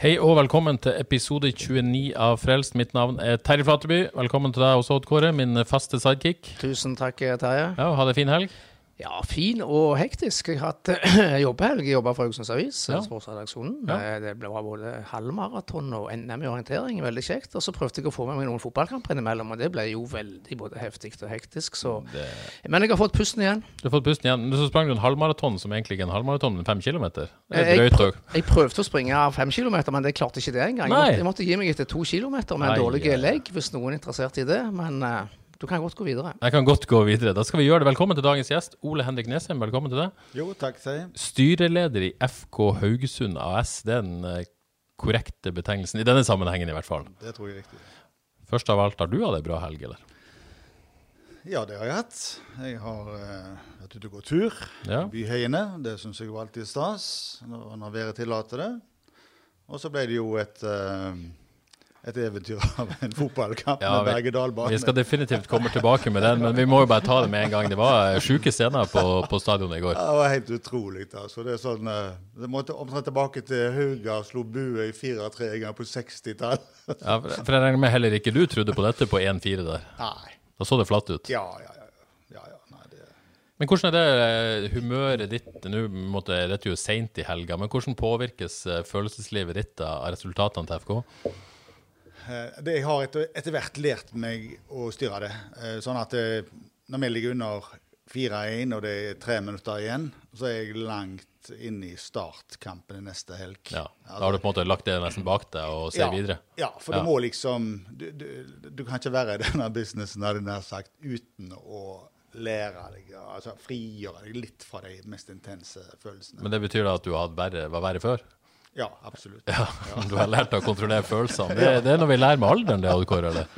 Hei og velkommen til episode 29 av Frelst. Mitt navn er Terje Flateby. Velkommen til deg også, Odd Kåre, min faste sidekick. Tusen takk, Terje. Ja, Ha det fin helg. Ja, fin og hektisk. Jeg har hatt eh, jobbehelg. Jeg jobba for Haugesunds Avis, Ja. sportsredaksjonen. Ja. Eh, Det ble både halvmaraton og NM i orientering. Veldig kjekt. Og så prøvde jeg å få med meg noen fotballkamper innimellom, og det ble jo veldig både heftig og hektisk. Så. Men jeg har fått pusten igjen. Du har fått pusten igjen. Men Så sprang du en halvmaraton som egentlig ikke er en halvmaraton, men fem kilometer. Det er Jeg, prøv, jeg prøvde å springe fem kilometer, men det klarte ikke det engang. Jeg måtte, jeg måtte gi meg etter to kilometer med en dårlig legg, hvis noen er interessert i det. Men eh, du kan godt gå videre. Jeg kan godt gå videre. Da skal vi gjøre det. Velkommen til dagens gjest, Ole Henrik Nesheim. Velkommen til deg. Jo, takk, sier jeg. Styreleder i FK Haugesund AS. Det er den eh, korrekte betegnelsen, i denne sammenhengen i hvert fall. Det tror jeg er riktig. Først av alt, har du hatt ei bra helg, eller? Ja, det har jeg hatt. Jeg har eh, vært ute og gått tur. Ja. Byheiene. Det syns jeg jo alltid er stas når, når været tillater det. Og så ble det jo et, eh, et eventyr av en fotballkamp Ja, med berg-og-dal-bane. Vi skal definitivt komme tilbake med den, men vi må jo bare ta det med en gang. Det var eh, sjuke scener på, på stadionet i går. Ja, Det var helt utrolig. altså. Det er sånn, eh, det måtte omtrent tilbake til Hauga slo bue i 4-3 en gang på 60-tall. Ja, for for jeg regner med heller ikke du trodde på dette på 1-4 der. Nei. Da så det flatt ut. Ja, ja, ja. ja, ja. Nei, det... Men hvordan er det eh, humøret ditt Nå måtte dette er jo seint i helga, men hvordan påvirkes følelseslivet ditt av resultatene til FK? Eh, Det jeg har etter, etter hvert lært meg å styre det. Eh, Sånn at eh, når vi ligger under 4-1 og det er tre minutter igjen, så er jeg langt inn i startkampen i neste helg. Ja, Da har du på en måte lagt det nesten bak deg og ser ja, videre? Ja, for Ja. du må liksom du, du, du kan ikke være i denne businessen hadde nær sagt, uten å lære deg, altså frigjøre deg litt fra de mest intense følelsene. Men det betyr da at du hadde verre, var verre før? Ja, absolutt. Ja, Du har lært å kontrollere følelsene. Det, det er noe vi lærer med alderen, det, Kåre, eller?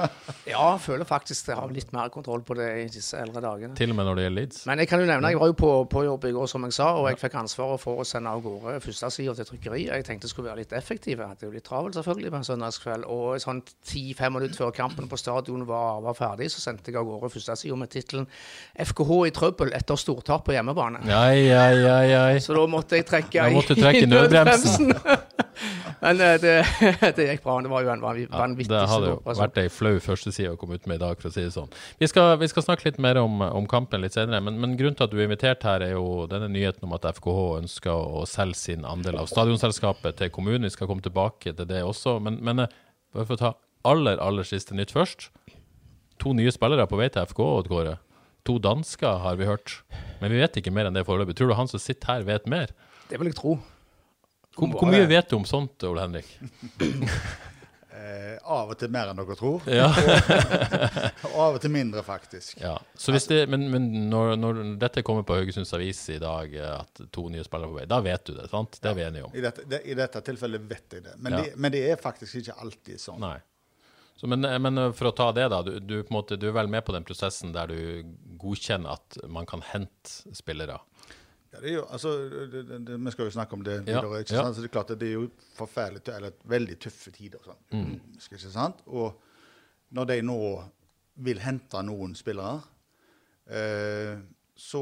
Ja, jeg føler faktisk jeg har litt mer kontroll på det i disse eldre dagene. Til og med når det gjelder Leeds? Men jeg kan jo nevne, jeg var jo på, på jobb i går, som jeg sa, og jeg fikk ansvaret for å sende av gårde førstesida til trykkeri. Jeg tenkte jeg skulle være litt effektiv. Jeg hadde jo litt travelt selvfølgelig på en søndagskveld. Og sånn ti-fem minutter før kampen på stadion var, var ferdig, så sendte jeg av gårde førstesida med tittelen 'FKH i trøbbel etter stortap på hjemmebane'. Ai, ai, ai, ai. Så da måtte jeg trekke Da måtte du trekke i nødbremsen. Men eh, det, det gikk bra. Det var jo en vanvittig Ja, det hadde jo stor vært ei flau førsteside å komme ut med i dag, for å si det sånn. Vi skal, vi skal snakke litt mer om, om kampen litt senere, men, men grunnen til at du er invitert her, er jo denne nyheten om at FKH ønsker å selge sin andel av stadionselskapet til kommunen. Vi skal komme tilbake til det også, men, men eh, bare for å ta aller, aller siste nytt først. To nye spillere på vei til FK, Odd Kåre. To dansker, har vi hørt. Men vi vet ikke mer enn det foreløpig. Tror du han som sitter her, vet mer? Det vil jeg tro. Hvor, hvor mye vet du om sånt, Ole Henrik? Eh, av og til mer enn dere tror, Ja. og av og til mindre, faktisk. Ja, det, Men, men når, når dette kommer på Haugesunds Avis i dag, eh, at to nye spillere er på vei, da vet du det? sant? Det er vi enige om. I dette, det, I dette tilfellet vet jeg det. Men, Ja. det. men det er faktisk ikke alltid sånn. Nei. Så, men, eh, men for å ta det, da. Du, du, måte, du er vel med på den prosessen der du godkjenner at man kan hente spillere? Ja, det er jo, altså, det, det, det, vi skal jo snakke om det Ja, videre. ikke ja. sant? Så det er klart at det er jo forferdelig, eller veldig tøffe tider. Sånn. Mm. Skal ikke sant? Og når de nå vil hente noen spillere, eh, så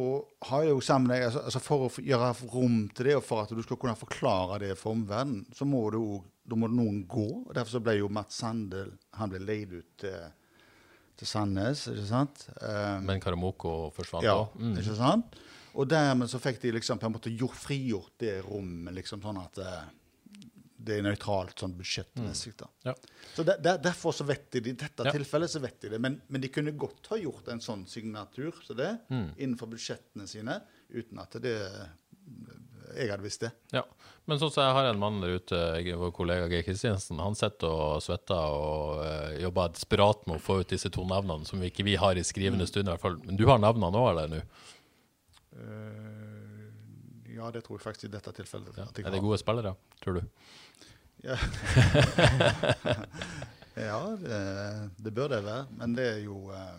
har jeg jo sammenheng altså, altså For å gjøre rom til det, og for at du skal kunne forklare det for omverdenen, så må det jo, da må noen gå. og Derfor så ble jo Mats Sandel han ble leid ut til, til Sandnes, ikke sant? Um, Men Karamoko forsvant ja. Mm. ikke sant? Og dermed så fikk de liksom på en måte gjort, frigjort det rommet, liksom sånn at eh, det er nøytralt sånn budsjettmessig. da. Ja. Så der, der, Derfor så vet de det. I dette Ja. tilfellet så vet de det. Men, men de kunne godt ha gjort en sånn signatur så det, innenfor budsjettene sine, uten at det jeg hadde visst det. Ja. Men sånn som jeg har en mann der ute, vår kollega Geir Kristiansen, han sitter og svetter og uh, jobber desperat med å få ut disse to navnene som ikke vi har i skrivende stund, i hvert fall. Men du har navnene nå, eller nå? Eh, ja, det tror jeg faktisk i dette tilfellet. Ja. Er det gode spillere, tror du? Ja, ja det, det bør det være. Men det er jo eh,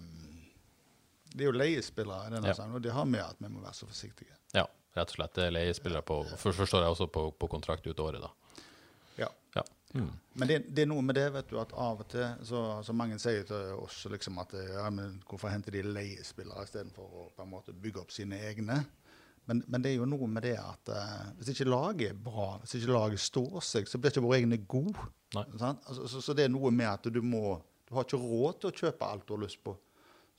Det er jo leiespillere i denne Ja. sangen, og det har med at vi må være så forsiktige. Ja, rett og slett. Det er leiespillere på for, Forstår jeg også på, på kontrakt ut året, da. Mm. Men det, det er noe med det, vet du, at av og til så, så mange sier til oss liksom at ja, men hvorfor henter de leiespillere istedenfor å på en måte bygge opp sine egne? Men, men det er jo noe med det at uh, hvis ikke laget er bra, hvis ikke laget står seg, så blir ikke våre egne gode. Altså, så, så det er noe med at du må Du har ikke råd til å kjøpe alt du har lyst på.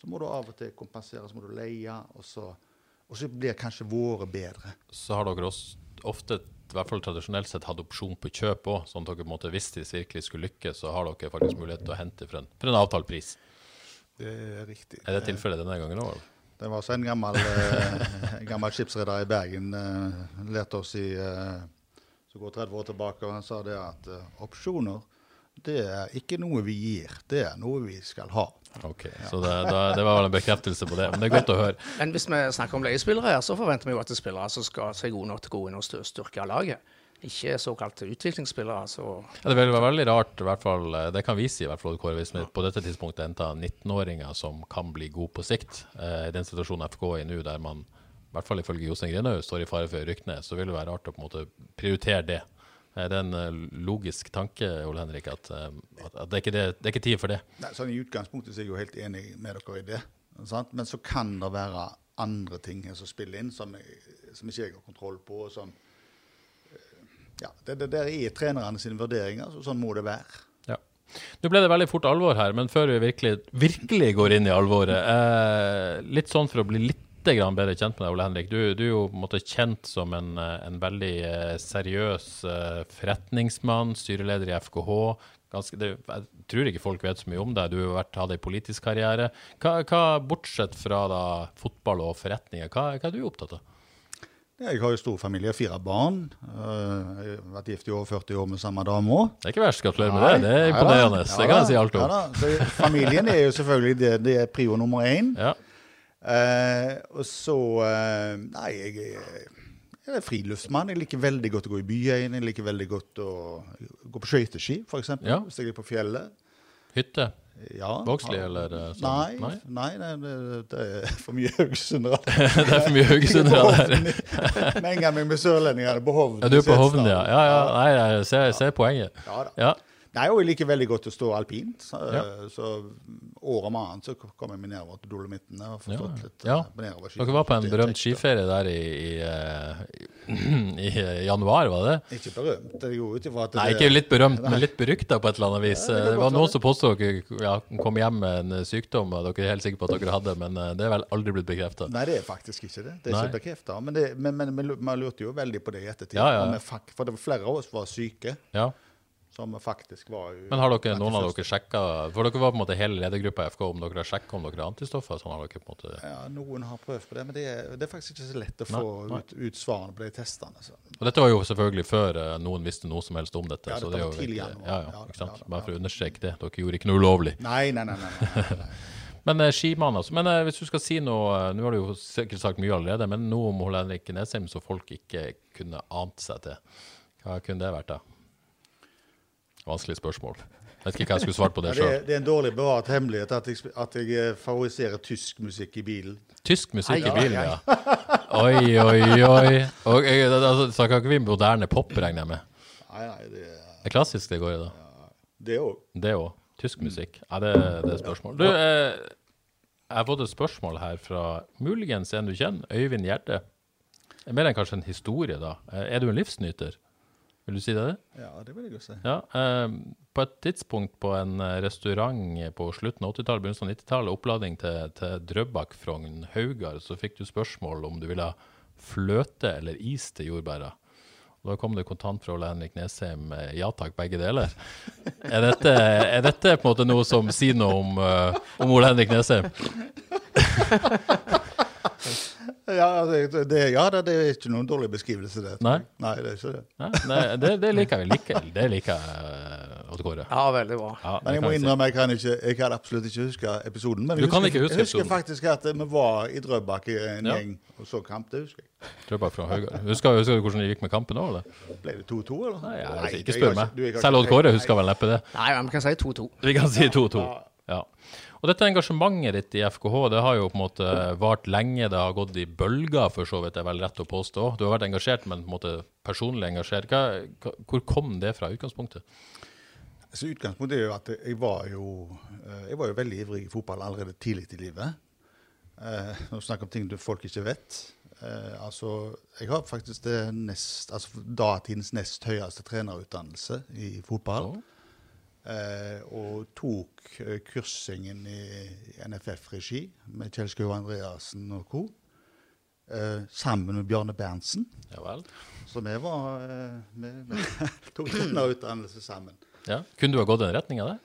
Så må du av og til kompensere, så må du leie, og så, og så blir kanskje våre bedre. Så har dere også ofte, i hvert fall tradisjonelt sett, hatt opsjon på kjøp òg, sånn at dere måte, hvis de virkelig skulle lykkes, så har dere faktisk mulighet til å hente for en, for en avtalt pris. Det er riktig. Er det tilfellet denne gangen òg? Det var også en gammel, eh, gammel skipsreder i Bergen eh, lærte oss i eh, så går 30 år tilbake, og han sa det at eh, opsjoner det er ikke noe vi gir, det er noe vi skal ha. Ok, så det, da, det var vel en bekreftelse på det. Men det er godt å høre. Men hvis vi snakker om leiespillere her, så forventer vi jo at det er spillere som skal se gode nok til å gå inn og styrke laget. Ikke såkalte utviklingsspillere. Så Ja, det vil være veldig rart, i hvert fall, eh, det kan vi si, i hvert fall, Kåre, hvis vi på dette tidspunktet henter 19-åringer som kan bli gode på sikt. Eh, I den situasjonen FK er i nå, der man, i hvert fall ifølge Jostein Grinhaug, står i fare for å rykke ned, så vil det være rart å på en måte prioritere det. Er det en eh, logisk tanke, Ole Henrik, at, eh, at, at det, er ikke det, det er ikke tid for det? Nei, sånn I utgangspunktet så er jeg jo helt enig med dere i det. Sant? Men så kan det være andre ting som spiller inn, som, som ikke jeg har kontroll på. og Som, eh, ja, det, det der er trenerne sine vurderinger, så sånn må det være. Ja. Nå ble det veldig fort alvor her, men før vi virkelig, virkelig går inn i alvoret eh, Litt sånn for å bli litt grann bedre kjent med deg, Ole Henrik. Du, du er jo måte kjent som en, eh, en veldig eh, seriøs eh, forretningsmann, styreleder i FKH. Ganske, det, jeg tror ikke folk vet så mye om deg. Du har vært, hatt en politisk karriere. Hva, hva, bortsett fra da, fotball og forretninger, hva, hva er du opptatt av? Jeg har jo stor familie, fire barn. Jeg har vært gift i over 40 år med samme dame òg. Det er ikke verst, gratulerer med det. Det er imponerende. det kan jeg si alt om. Ja, familien er jo selvfølgelig det, det er prio nummer én. Ja. Eh, og så eh, Nei, jeg, er- jeg er friluftsmann. Jeg liker veldig godt å gå i byen. Jeg liker veldig godt å gå på skøyteski, f.eks. Ja. Hvis jeg er på fjellet. Hytte? Ja. Vågsli, eller sånn? Nei, Nei? nei, det, det, det er for mye haugesundere. Det er for mye haugesundere der. Menger meg med sørlendingene på Hovden. Ja, du er på Hovden, ja. Ja, ja. Nei, jeg ser, ser poenget. Ja da. Ja. Nei, og jeg liker veldig godt å stå alpint. Så, Ja. så år om annet så kommer jeg meg nedover til Dolomittene og får stått litt Ja. nedover på Dere var på en er berømt skiferie der i, i, eh, i, i januar, var det? Ikke berømt. Det jo ut ifra at Nei, ikke litt berømt, men litt berykta på et eller annet vis. Ja, det det var noen som påstod dere ja, kom hjem med en eh, sykdom, og dere er helt sikre på at dere hadde, men eh, det er vel aldri blitt bekrefta. Nei, det er faktisk ikke det. Det er Nei. ikke bekrefta. Men, men, men, men man lurte jo veldig på det i ettertid. For det var flere av oss var syke, Ja. Som faktisk var jo Men har dere, noen av dere sjekka For dere var på en måte hele ledergruppa i FK, om dere har sjekka om dere har antistoffer? Sånn har dere på en måte Ja, Noen har prøvd på det, men det er, det er faktisk ikke så lett å få Nei, nei. Ut, ut svarene på de testene. Så. Og dette var jo selvfølgelig før eh, noen visste noe som helst om dette. Ja, så det var tidlig januar. Ja, ja, ikke sant? Bare for å understreke det. Dere gjorde ikke noe ulovlig. Nei, nei, nei. nei, nei. Men eh, skimann, altså. Men eh, hvis du skal si noe Nå har du jo sikkert sagt mye allerede, men noe om Henrik Nesheim som folk ikke kunne ant seg til. Hva kunne det vært, da? Vanskelig spørsmål. Jeg Vet ikke hva jeg skulle svart på det sjøl. Ja, det er en dårlig bevart hemmelighet at jeg, at jeg eh, favoriserer tysk musikk i bilen. Tysk musikk i Ai, ai, bilen, ja. Oi, oi, oi. Og, eh, altså, Snakker ikke vi moderne pop, regner jeg med? Nei, nei, det er Det er klassisk det går i, da. det òg. Det òg. Tysk musikk. Ja, det, det er spørsmål. Du, eh, jeg har fått et spørsmål her fra muligens en du kjenner, Øyvind Gjerde. Mer enn kanskje en historie, da. Eh, Er du en livsnyter? Vil du si det? Ja, det vil jeg jo si. Ja. Eh, på et tidspunkt på en eh, restaurant på slutten av 80-tallet, begynnelsen av 90-tallet, oppladning til, til Drøbak, Frogn, Haugar, så fikk du spørsmål om du ville ha fløte eller is til jordbæra. Da kom det kontant fra Ole Henrik Nesheim eh, ja takk, begge deler. Er dette, er dette på en måte noe som sier noe om, eh, om Ole Henrik Nesheim? Ja, det, det, ja, det, det er ikke noen dårlig beskrivelse, det. Nei. Nei, det er ikke det. Nei, det, det, liker jeg. Like, det liker jeg, eh, Odd Kåre. Ja, veldig bra. Ja, Men jeg må innrømme jeg kan, ikke, jeg kan absolutt ikke huske episoden. Men Du jeg kan husker, ikke huske jeg husker episoden. faktisk at vi var i Drøbak i en Ja. gjeng og så kamp. Det husker jeg. Drøbak fra Høygaard. Husker, husker du hvordan det gikk med kampen nå, eller? Ble det 2-2, eller? Nei, jeg, Nei, ikke spør meg. jeg Selv Odd Kåre husker vel neppe det. Nei, men vi kan si 2-2. Vi kan si 2-2. Ja. Og dette engasjementet ditt i FKH det har jo på en måte vart lenge. Det har gått i bølger, for så vidt, det er vel rett å påstå. Du har vært engasjert, men på en måte personlig engasjert. Hva, hvor kom det fra, utgangspunktet? Så Utgangspunktet er jo at jeg var jo, eh, jeg var jo veldig ivrig i fotball allerede tidlig i livet. Eh, Når du snakker om ting du folk ikke vet. Eh, altså, Jeg har faktisk det nest, altså datidens nest høyeste trenerutdannelse i fotball. Eh, og tok eh, kursingen i, NFF-regi med Kjell Skau Andreassen og co. Eh, sammen med Bjarne Berntsen. Ja vel? Så vi var eh, vi, vi tok trenerutdannelse sammen. Ja. Kunne du ha gått den retninga der?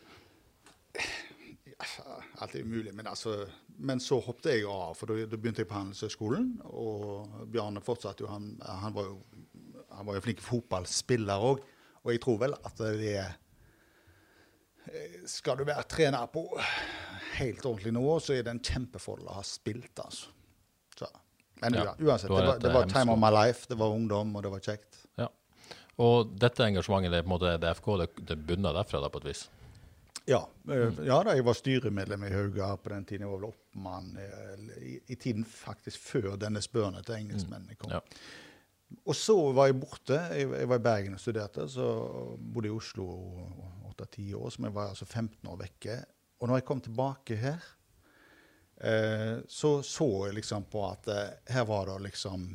Alt er umulig. Men, altså, men så hoppet jeg av, for da, da begynte jeg på Handelshøyskolen. Og Bjarne fortsatte jo, han, han, var jo han var jo flink fotballspiller òg. Og jeg tror vel at det er Skal du være trener på helt ordentlig nivå, så er det en kjempefordel å ha spilt, altså. Så. Men Ja, uansett, det var, det var time of my life. Det var ungdom, og det var kjekt. Ja. Og dette engasjementet, det er på en måte det FK, det, det bunner derfra, da, på et vis? Ja, eh, ja da, jeg var styremedlem i Hauga på den tiden. Jeg var vel oppmann eh, i, i tiden faktisk før denne spørsmålet til engelskmennene kom. Ja. Og så var jeg borte. Jeg, jeg var i Bergen og studerte. Så bodde jeg i Oslo åtte-ti år, som jeg var altså 15 år vekke. Og når jeg kom tilbake her, eh, så så jeg liksom på at eh, her var det liksom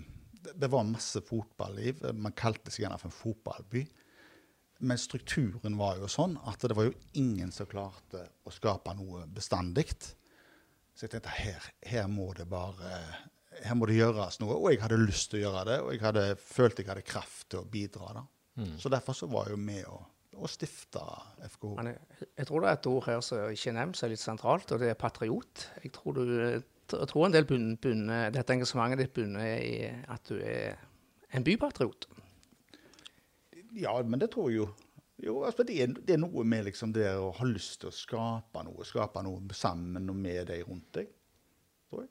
det, det var masse fotballiv. Man kalte seg gjerne for en fotballby. Men strukturen var jo sånn at det var jo ingen som klarte å skape noe bestandig. Så jeg tenkte her, her må det bare her må det gjøres noe. Og jeg hadde lyst til å gjøre det, og jeg hadde, følte jeg hadde kraft til å bidra. da. Så derfor så var jeg jo med å, å stifte FKH. Men jeg, jeg tror det er et ord her som ikke er nevnt, som er litt sentralt, og det er patriot. Jeg tror, du, jeg tror en del bunn, bunner, dette engasjementet ditt bunner i at du er en bypatriot. Ja, men det tror jeg jo. Jo, altså det er, det er noe med liksom det å ha lyst til å skape noe. Skape noe sammen og med deg rundt deg. Tror jeg.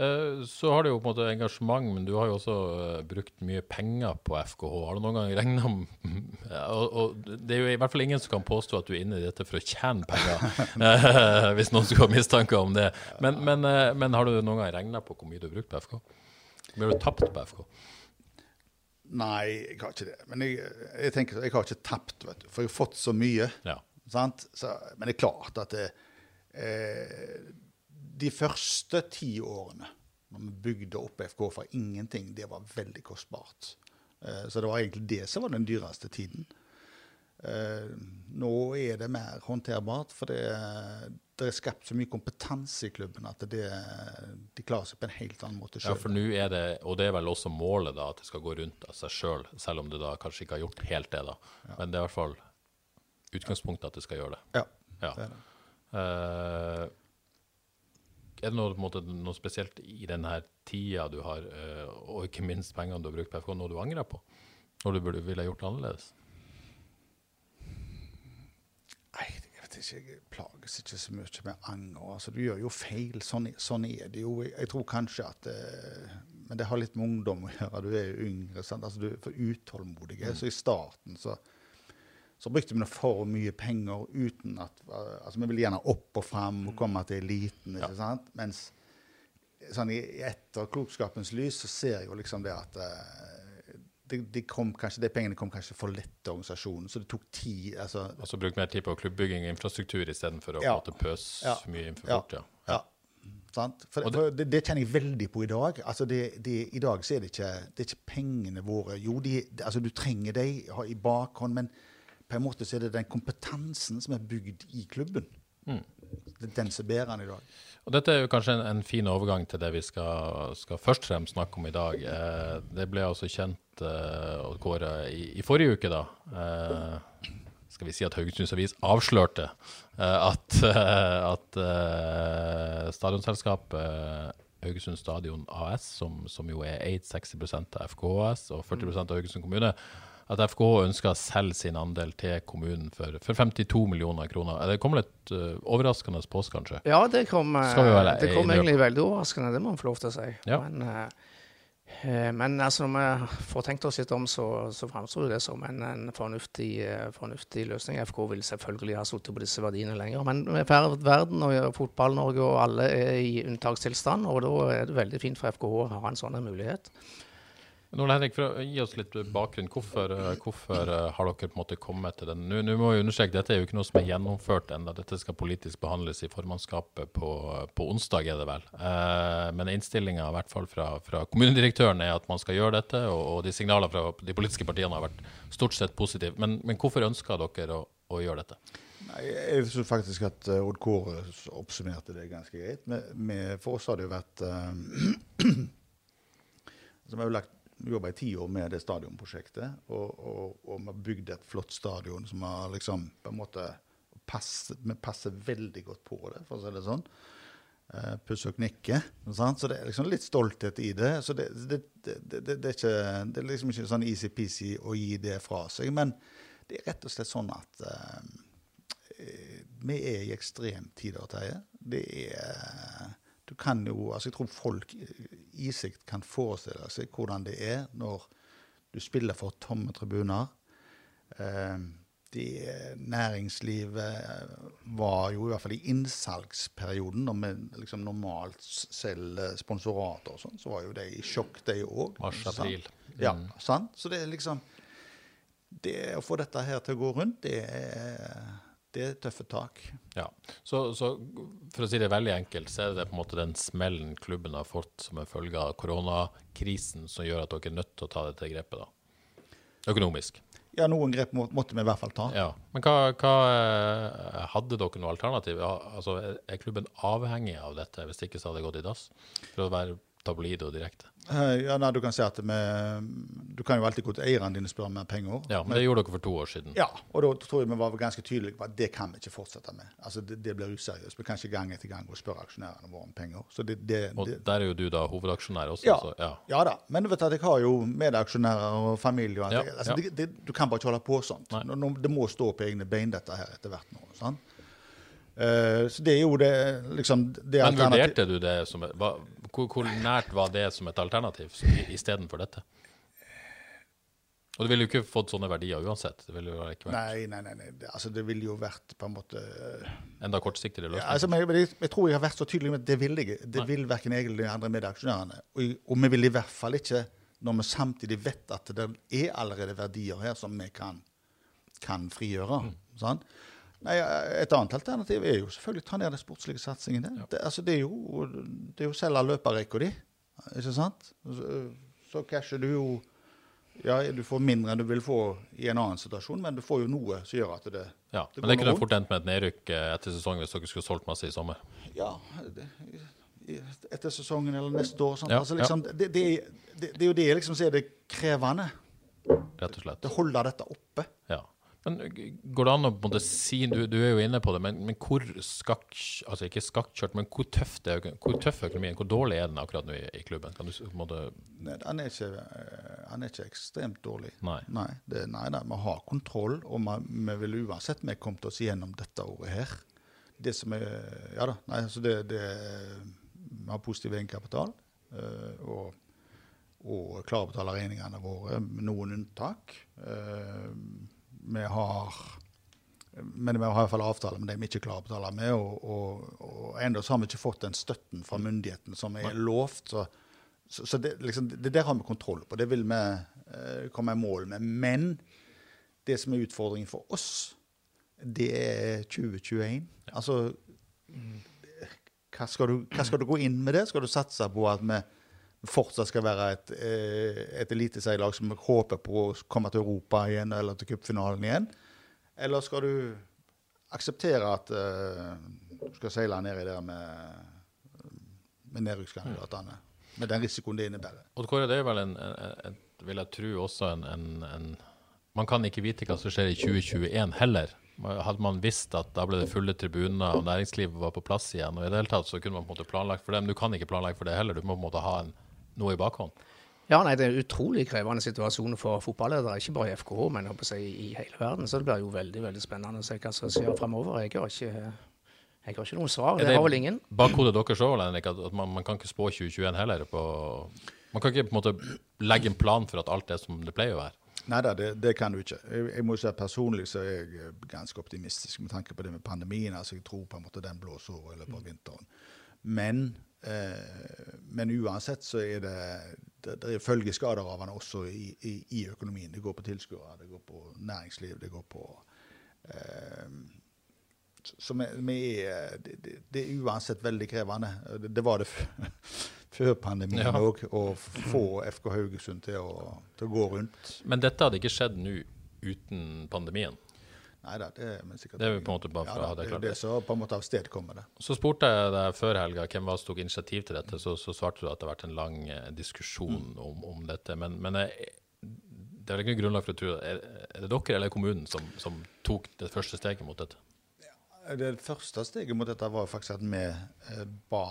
Eh, Så har du jo på en måte engasjement, men du har jo også eh, brukt mye penger på FKH. Har du noen gang regna om og, og det er jo i hvert fall ingen som kan påstå at du er inne i dette for å tjene penger, eh, hvis noen skulle ha mistanker om det. Men, men, men har du noen gang regna på hvor mye du har brukt på FK? Har du tapt på FK? Nei, jeg har ikke det. Men jeg, jeg tenker jeg har ikke tapt, vet du. For jeg har fått så mye. Ja. Sant? Så, men det er klart at det, eh, de første ti årene, når vi bygde opp FK fra ingenting, det var veldig kostbart. Eh, så det var egentlig det som var den dyreste tiden. Eh, nå er det mer håndterbart, for det, det er skapt så mye kompetanse i klubben at det, de klarer seg på en helt annen måte Ja, for nå er det, og det er vel også målet, da, at det skal gå rundt av seg sjøl, selv, selv om du da kanskje ikke har gjort helt det, da. Men det er i hvert fall utgangspunktet at det skal gjøre det. ja, Ja. det er det. Eh, er det noe, måte, noe spesielt i denne tida du har, eh, og ikke minst pengene du har brukt på FK, noe du angrer på? Når du burde, ville gjort det annerledes? Nei, jeg vet ikke, jeg plages ikke så mye med anger. Altså, du gjør jo feil, sånn, sånn er det jo. Jeg, tror kanskje at eh, Men det har litt med ungdom å gjøre. Du er jo yngre. Sant? Altså, du er for utålmodig. Så i starten så, så brukte vi for mye penger uten at eh, Altså, vi ville gjerne opp og fram og komme til eliten, ikke sant? Mens sånn i etterklokskapens lys så ser jeg jo liksom det at de, de kom kanskje, de pengene kom kanskje for lett til organisasjonen, så det tok tid. altså Altså bruke mer tid på klubbbygging og infrastruktur istedenfor å Ja. pøse Ja. mye inn for Ja. fort? Ja. Ja. Sant? For, det- for det, det kjenner jeg veldig på i dag. Altså det, det, I dag så er det ikke, det er ikke pengene våre. Jo, de, altså du trenger dem i bakhånd, men på en måte så er det den kompetansen som er bygd i klubben. Mm. Det er den som bærer den i dag. Og dette er jo kanskje en, en fin overgang til det vi skal, skal først og fremst snakke om i dag. Eh, det ble altså kjent eh, og i, i forrige uke, da. Eh, skal vi si at Haugesunds Avis avslørte eh, at, eh, at eh, stadionselskapet Haugesund Stadion AS, som, som jo er eid 60 av FKS og 40 av Haugesund kommune, at FKH ønsker å selge sin andel til kommunen for, for 52 millioner kroner. Det kommer litt uh, overraskende på oss, kanskje? Ja, det kom, eh, vel det kom egentlig veldig overraskende, det må man få lov til å si. Ja. Men, eh, eh, men altså, når vi får tenkt oss litt om, så, så framstår det som en, en fornuftig, uh, fornuftig løsning. FK vil selvfølgelig ha sittet på disse verdiene lenger. Men ver- verden og Fotball-Norge og alle er i unntakstilstand, og da er det veldig fint for FKH å ha en sånn mulighet. Nå, Henrik, for å gi oss litt bakgrunn, hvorfor, eh, hvorfor eh, har dere på en måte kommet til den? Nå, må jeg understreke, Dette er jo ikke noe som er gjennomført ennå. Dette skal politisk behandles i formannskapet på, på onsdag, er det vel. Eh, men innstillinga fra, fra kommunedirektøren er at man skal gjøre dette, og, og de signalene fra de politiske partiene har vært stort sett positive. Men, men hvorfor ønsker dere å, å gjøre dette? Nei, jeg synes faktisk at eh, Odd Kåre oppsummerte det ganske greit. Med, med, for oss har det jo vært uh, altså, har jo lagt jobba i ti år med det stadionprosjektet, og, og, og vi har bygd et flott stadion som har liksom på en måte passer, Vi passer veldig godt på det, for å si det sånn. Uh, Puss og knikke. Sant? Så det er liksom litt stolthet i det. Så det, det, det, det, er, ikke, er liksom ikke sånn easy-peasy å gi det fra seg. Men det er rett og slett sånn at uh, vi er i ekstremt tider, Terje. Det er Du kan jo Altså, jeg tror folk i seg kan forestille seg hvordan det er når du spiller for tomme tribuner. Eh, det næringslivet var jo i hvert fall i innsalgsperioden, når vi liksom normalt selger sponsorater og sånn, så var jo de i sjokk, de òg. Mars-april. Ja, sant? Så det er liksom det Å få dette her til å gå rundt, det er, det er tøffe tak. Ja, så, så for å si det veldig enkelt, så er det på en måte den smellen klubben har fått som en følge av koronakrisen som gjør at dere er nødt til å ta dette grepet, da? Økonomisk. Ja, noen grep må, måtte vi i hvert fall ta. Ja, Men hva, hva eh, hadde dere noe alternativ? Altså, er- klubben avhengig av dette, hvis ikke så hadde det gått i dass? For å være tabloid og direkte. Eh, Ja, nei, Du kan si at vi, du kan jo alltid gå til eierne dine og spørre om mer penger. Ja, men det gjorde dere for to år siden. Ja, og da tror jeg vi var ganske tydelige på at det kan vi ikke fortsette med. Altså, Det, det blir useriøst. Vi kan ikke gang etter gang gå og spørre aksjonærene våre om penger. Så det, det, Og der er jo du da hovedaksjonær også. ja, Så, ja. ja da, men du vet at jeg har jo medaksjonærer og familie. Og Ja, det. altså, du kan bare ikke holde på sånn. Det må stå på egne bein, dette her, etter hvert nå. sant? Uh, så det er jo det liksom det Men vurderte du det som hva, hvor, hvor nært var det som et alternativ istedenfor dette? Og du ville jo ikke fått sånne verdier uansett. Det ville jo ikke vært Nei, nei, nei. nei. Altså, det ville jo vært på en måte enda kortsiktigere ja, løsning. altså, men jeg, jeg tror jeg har vært så tydelig med at det vil jeg. Det vil verken jeg eller de andre medaksjonærene. Og, og vi vil i hvert fall ikke, når vi samtidig vet at det er allerede verdier her som vi kan, kan frigjøre. sant? Nei, Et annet alternativ er jo selvfølgelig å ta ned den sportslige satsingen. Ja. Det, altså, det er jo det er jo selge løperrekka di, ikke sant? Så, så casher du jo ja, du får mindre enn du vil få i en annen situasjon, men du får jo noe som gjør at det, Ja, det men det går kunne fort endt med et nedrykk eh, etter sesongen hvis dere skulle solgt masse i sommer. Ja, det, etter sesongen eller neste år. Ja, altså, liksom, det, det, det, det er jo det liksom, som er det krevende. Rett og slett. Det holder dette oppe. Ja. Men går det an å på en måte si du, du er jo inne på det, men, men hvor skakk... Altså ikke skakkjørt, men hvor tøft er hvor tøff er økonomien? Hvor dårlig er den akkurat nå i, i klubben? Kan du på en måte Nei, den er ikke, den er ikke ekstremt dårlig. Nei. Nei, det, nei, da, vi har kontroll, og vi, vi vil uansett vi kommet oss gjennom dette året her. Det som er Ja da. Nei, altså det, det Vi har positiv egenkapital. eh, og og klarer å betale regningene våre, med noen unntak. Eh, vi har men vi har i hvert fall avtale med dem vi ikke klarer å betale med. Og, og, og ennå har vi ikke fått den støtten fra myndighetene som er lovt. Så, så, så det, liksom, det der har vi kontroll på. Det vil vi eh, komme i mål med. Men det som er utfordringen for oss, det er 2021. Altså hva skal, du, hva skal du gå inn med det? Skal du satse på at vi fortsatt skal være et, eh, et eliteserielag som håper på å komme til Europa igjen eller til cupfinalen igjen? Eller skal du akseptere at eh, du skal seile nedi der med, med nedrykkskandidatene? Med den risikoen det innebærer. Odd Kåre, det er vel en, en, en vil jeg tro også en, Man kan ikke vite hva som skjer i 2021 heller. Hadde man visst at da ble det fulle tribuner og næringslivet var på plass igjen, og i det hele tatt så kunne man på en måte planlagt for det, men du kan ikke planlegge for det heller. Du må på en måte ha en, noe i bakhånd. Ja, nei, Det er en utrolig krevende situasjon for fotballedere, ikke bare i FKH, men jeg si, i hele verden. Så det blir jo veldig veldig spennende å se hva som skjer fremover. Jeg har ikke, jeg har ikke noen svar. Det har vel ingen. Bakhodet deres òg, Henrik, at man, man, kan ikke spå 2021 heller. På, man kan ikke på en måte legge en plan for at alt er som det pleier å være. Nei da, det, det, kan du ikke. Jeg, jeg må si at Personlig så er jeg eh, ganske optimistisk med tanke på det med pandemien. altså Jeg tror på en måte den blåser over i løpet av vinteren. Men, men, uansett så er det, det, det er følgeskader av den også i, i, i, økonomien. Det går på tilskuere, det går på næringsliv, det går på eh, så vi er, det, det, er uansett veldig krevende. Det, det var det før pandemien òg, ja. å få FK Haugesund til å, til å, gå rundt. Men dette hadde ikke skjedd nå uten pandemien? Nei da, det er sikkert Det er på en måte bare for ja, å ha det klart. Det er det som på en måte avstedkommer det. Så spurte jeg deg før helga hvem var som tok initiativ til dette, så, så, svarte du at det har vært en lang eh, diskusjon mm. om, om, dette. Men, men jeg, det er vel ikke noe grunnlag for å tro er, er det dere eller kommunen som, som tok det første steget mot dette? det første steget mot dette var faktisk at vi eh, ba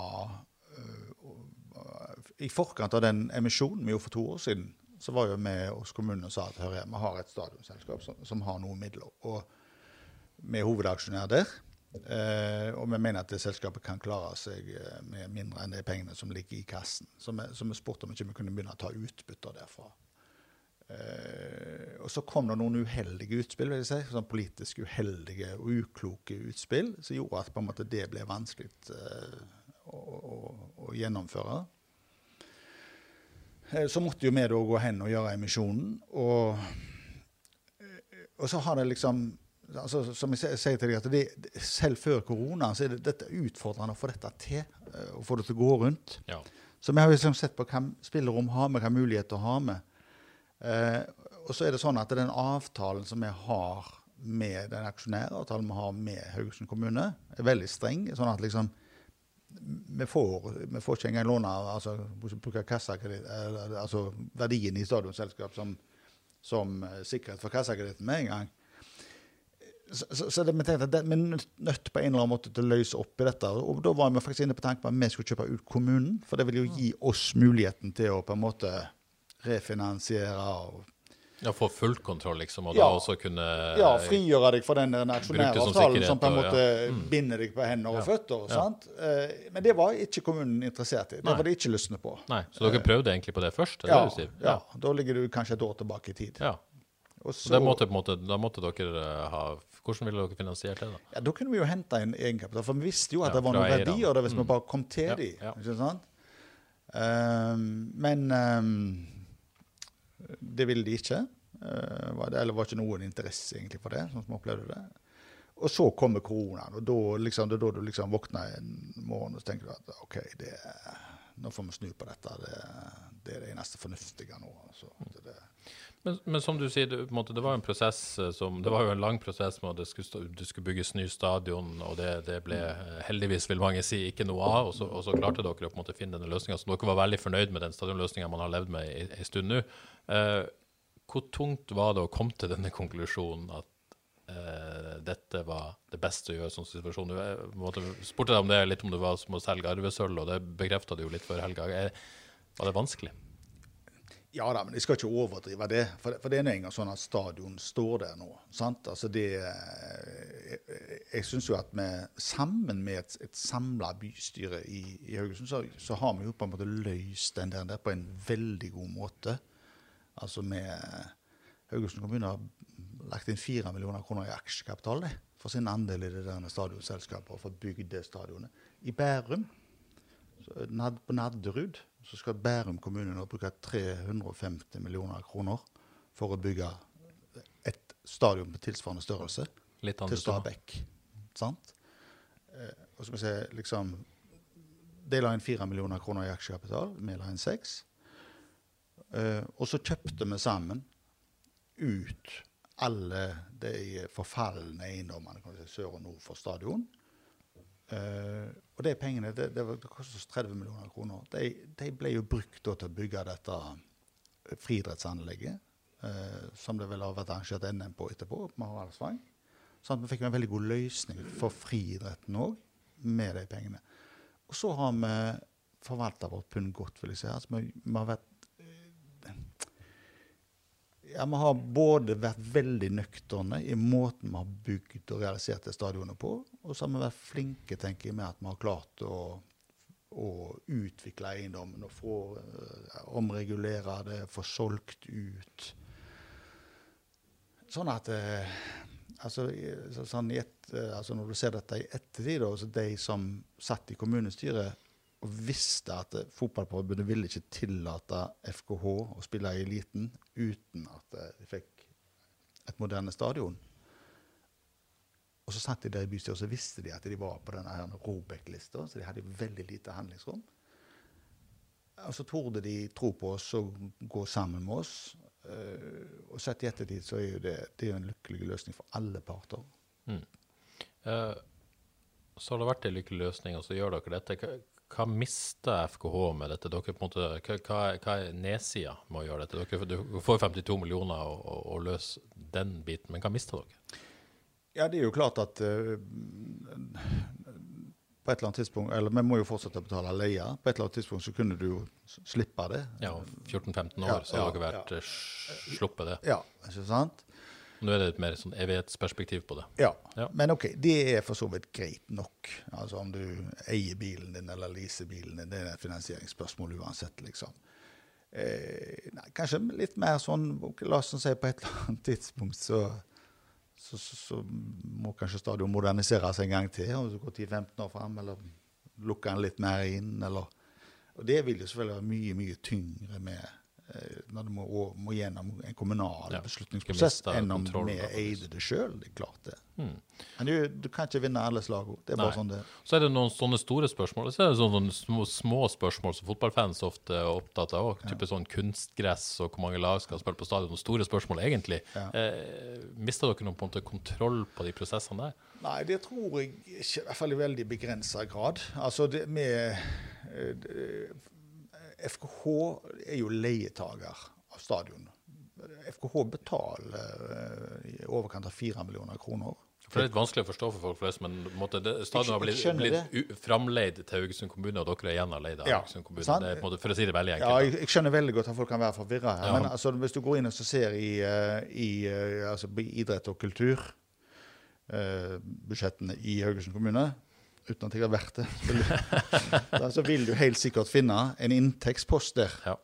uh, I forkant av den emisjonen vi gjorde for to år siden, så var jo vi hos kommunen og sa at hør, vi har et stadionselskap som, som, har noen midler. Og vi er hovedaksjonær der. Uh, og vi mener at det selskapet kan klare seg med mindre enn de pengene som ligger i kassen. Så vi, vi spurte om ikke vi kunne begynne å ta utbytter derfra. Uh, og så kom det noen uheldige utspill, vil jeg si, sånn politisk uheldige og ukloke utspill, som gjorde at på en måte det ble vanskelig uh, å, å, å, gjennomføre. Uh, så måtte jo vi da gå hen og gjøre emisjonen. Og, og så har det liksom altså, Som jeg sier til deg, at det, selv før korona så er det, dette utfordrende å få dette til. Å få det til å gå rundt. Ja. Så vi har liksom sett på hva spillerom har vi, hva muligheter har vi. Eh, og så er det sånn at den avtalen som vi har med den aksjonæravtalen vi har med Haugesund kommune, er veldig streng. sånn at liksom vi får, vi får ikke engang låne altså, bruke kassakreditt, eh, altså verdien i stadionselskap som, som sikkerhet for kassakreditten med en gang. Så, så, så det, vi tenkte at vi er nødt på en eller annen måte til å løse opp i dette. Og da var vi faktisk inne på tanken på at vi skulle kjøpe ut kommunen. For det ville jo gi oss muligheten til å på en måte refinansiere. og ja, Få full kontroll, liksom, og ja, da også kunne Ja, frigjøre deg fra den aksjonæravtalen som, på en måte ja. mm. binder deg på hender og føtter. sant? Eh, men det var ikke kommunen interessert i. Det Nei. var de ikke lystne på. Nei, Så dere prøvde egentlig på det først? Det ja, det ja, da ligger du kanskje et år tilbake i tid. Ja. Og så, da, måtte, måte, da måtte dere eh, ha Hvordan ville dere finansiert det? Da Ja, da kunne vi jo hente inn egenkapital, for vi visste jo at det var noen verdier der hvis mm. vi bare kom til de, ikke sant? Um, men um, det ville de ikke. Uh, eller var ikke noen interesse egentlig for det, sånn som vi opplevde det. Og så kommer koronaen, og da, liksom, det er da du liksom våkner en morgen og så tenker du at OK, det, nå får vi snu på dette. Det, det er det eneste fornuftige nå. Altså. Det, men, men, som du sier, det, måte, det var en prosess eh, som, det var jo en lang prosess med at det skulle, det skulle bygges ny stadion, og det, det, ble eh, heldigvis, vil mange si, ikke noe av. Og så, og så klarte dere å måte, finne denne løsninga. Så dere var veldig fornøyd med den stadionløsninga man har levd med ei stund nå. Eh, hvor tungt var det å komme til denne konklusjonen at eh, dette var det beste å gjøre sånn situasjon? Du spurte deg om det litt om det var som å selge arvesølv, og det bekrefta du jo litt før helga. Var det vanskelig? Ja da, men jeg skal ikke overdrive det. For, for det er en gang sånn at stadion står der nå. sant? Altså det, Jeg, jeg syns jo at vi sammen med et, et samla bystyre i, i Haugesund, så, så, har vi jo på en måte løst den der, der på en veldig god måte. Altså med Haugesund kommune har lagt inn 4 millioner kroner i aksjekapital for sin andel i det der stadionselskapet og for bygd det stadionet. I Bærum, på Nadderud så skal Bærum kommune nå bruke 350 millioner kroner for å bygge et stadion på tilsvarende størrelse til Stabekk. Sant? Eh, og så skal vi se liksom De la inn 4 millioner kroner i aksjekapital, vi la inn 6. Eh, og så kjøpte vi sammen ut alle de forfalne eiendommene si, sør og nord for stadion. Uh, og de pengene det, det, det kostet oss 30 millioner kroner. De, de ble jo brukt til å bygge dette friidrettsanlegget, uh, som det vel har vært arrangert NM på etterpå, på Haraldsvang. Sånn at vi fikk en veldig god løsning for friidretten òg, med de pengene. Og så har vi forvalta vårt pund godt, vil jeg si. Altså, vi, vi har vært eh, ja, Vi har både vært veldig nøkterne i måten vi har bygd og realisert det stadionet på, og så har vi vært flinke tenker jeg, med at vi har klart å, å utvikle eiendommen og få uh, omregulere det, få solgt ut. Sånn at uh, altså, så, sånn et, uh, altså Når du ser dette i ettertid, da, de som satt i kommunestyret og visste at Fotballforbundet ville ikke tillate FKH å spille i eliten uten at de fikk et moderne stadion. Og så satt de der i bystyret og så visste de at de var på denne Robek-lista, så de hadde veldig lite handlingsrom. Og så torde de tro på oss og gå sammen med oss. Uh, og sett i ettertid så er jo det, det er en lykkelig løsning for alle parter. Mm. Uh, så har det vært en lykkelig løsning, og så gjør dere dette. Hva, hva mister FKH med dette? Dere på en måte, hva, hva er nedsida med å gjøre dette? Dere, dere får 52 millioner og, og, og løser den biten, men hva mister dere? Ja, det er jo klart at uh, på et eller annet tidspunkt Eller vi må jo fortsette å betale leie. På et eller annet tidspunkt så kunne du jo slippe det. Ja, 14-15 år Ja, så har ja, dere vært ja. ja. sluppet det. Ja, ikke sant? Nå er det et mer sånn evighetsperspektiv på det. Ja. Ja. Men OK, det er for så vidt greit nok. Altså Om du eier bilen din eller leaser bilen din, det er et finansieringsspørsmål uansett, liksom. Eh, nei, kanskje litt mer sånn La oss si på et eller annet tidspunkt så så, så, så må kanskje stadion moderniseres en gang til. Om du går 10-15 år fram, eller lukke den litt mer inn. Eller, og det vil jo selvfølgelig være mye mye tyngre med eh, når du må, må gjennom en kommunal Ja, beslutningsprosess enn om vi eide det sjøl. Det er klart det. Hmm. Men du, du kan ikke vinne alle slagene. Det er bare Nei. sånn det Så er det noen sånne store spørsmål, så er det sånne, små, små spørsmål som fotballfans ofte er opptatt av. også. Type sånn kunstgress og hvor mange lag skal spille på stadion. Noen Store spørsmål, egentlig. Eh, Mister dere noen på en måte kontroll på de prosessene der? Nei, det tror jeg ikke, i hvert fall i veldig begrensa grad. Altså, det med eh, det- FKH er jo leietager av stadion. FKH betaler eh, i overkant av fire millioner kroner. Det er litt vanskelig å forstå for folk flest, men måte, det, stadion har blitt, blitt framleid til Haugesund kommune, og dere er igjen leid av Ja, Haugesund kommune. sant? Det måte, for å si det veldig Ja, enkelt. jeg, jeg skjønner veldig godt at folk kan være forvirra her. Ja. Men altså, hvis du går inn og så ser i, eh, i eh, altså, idrett og kultur, uh, budsjettene i Haugesund kommune, uten at jeg har vært det, så vil, du helt sikkert finne en inntektspost der Ja.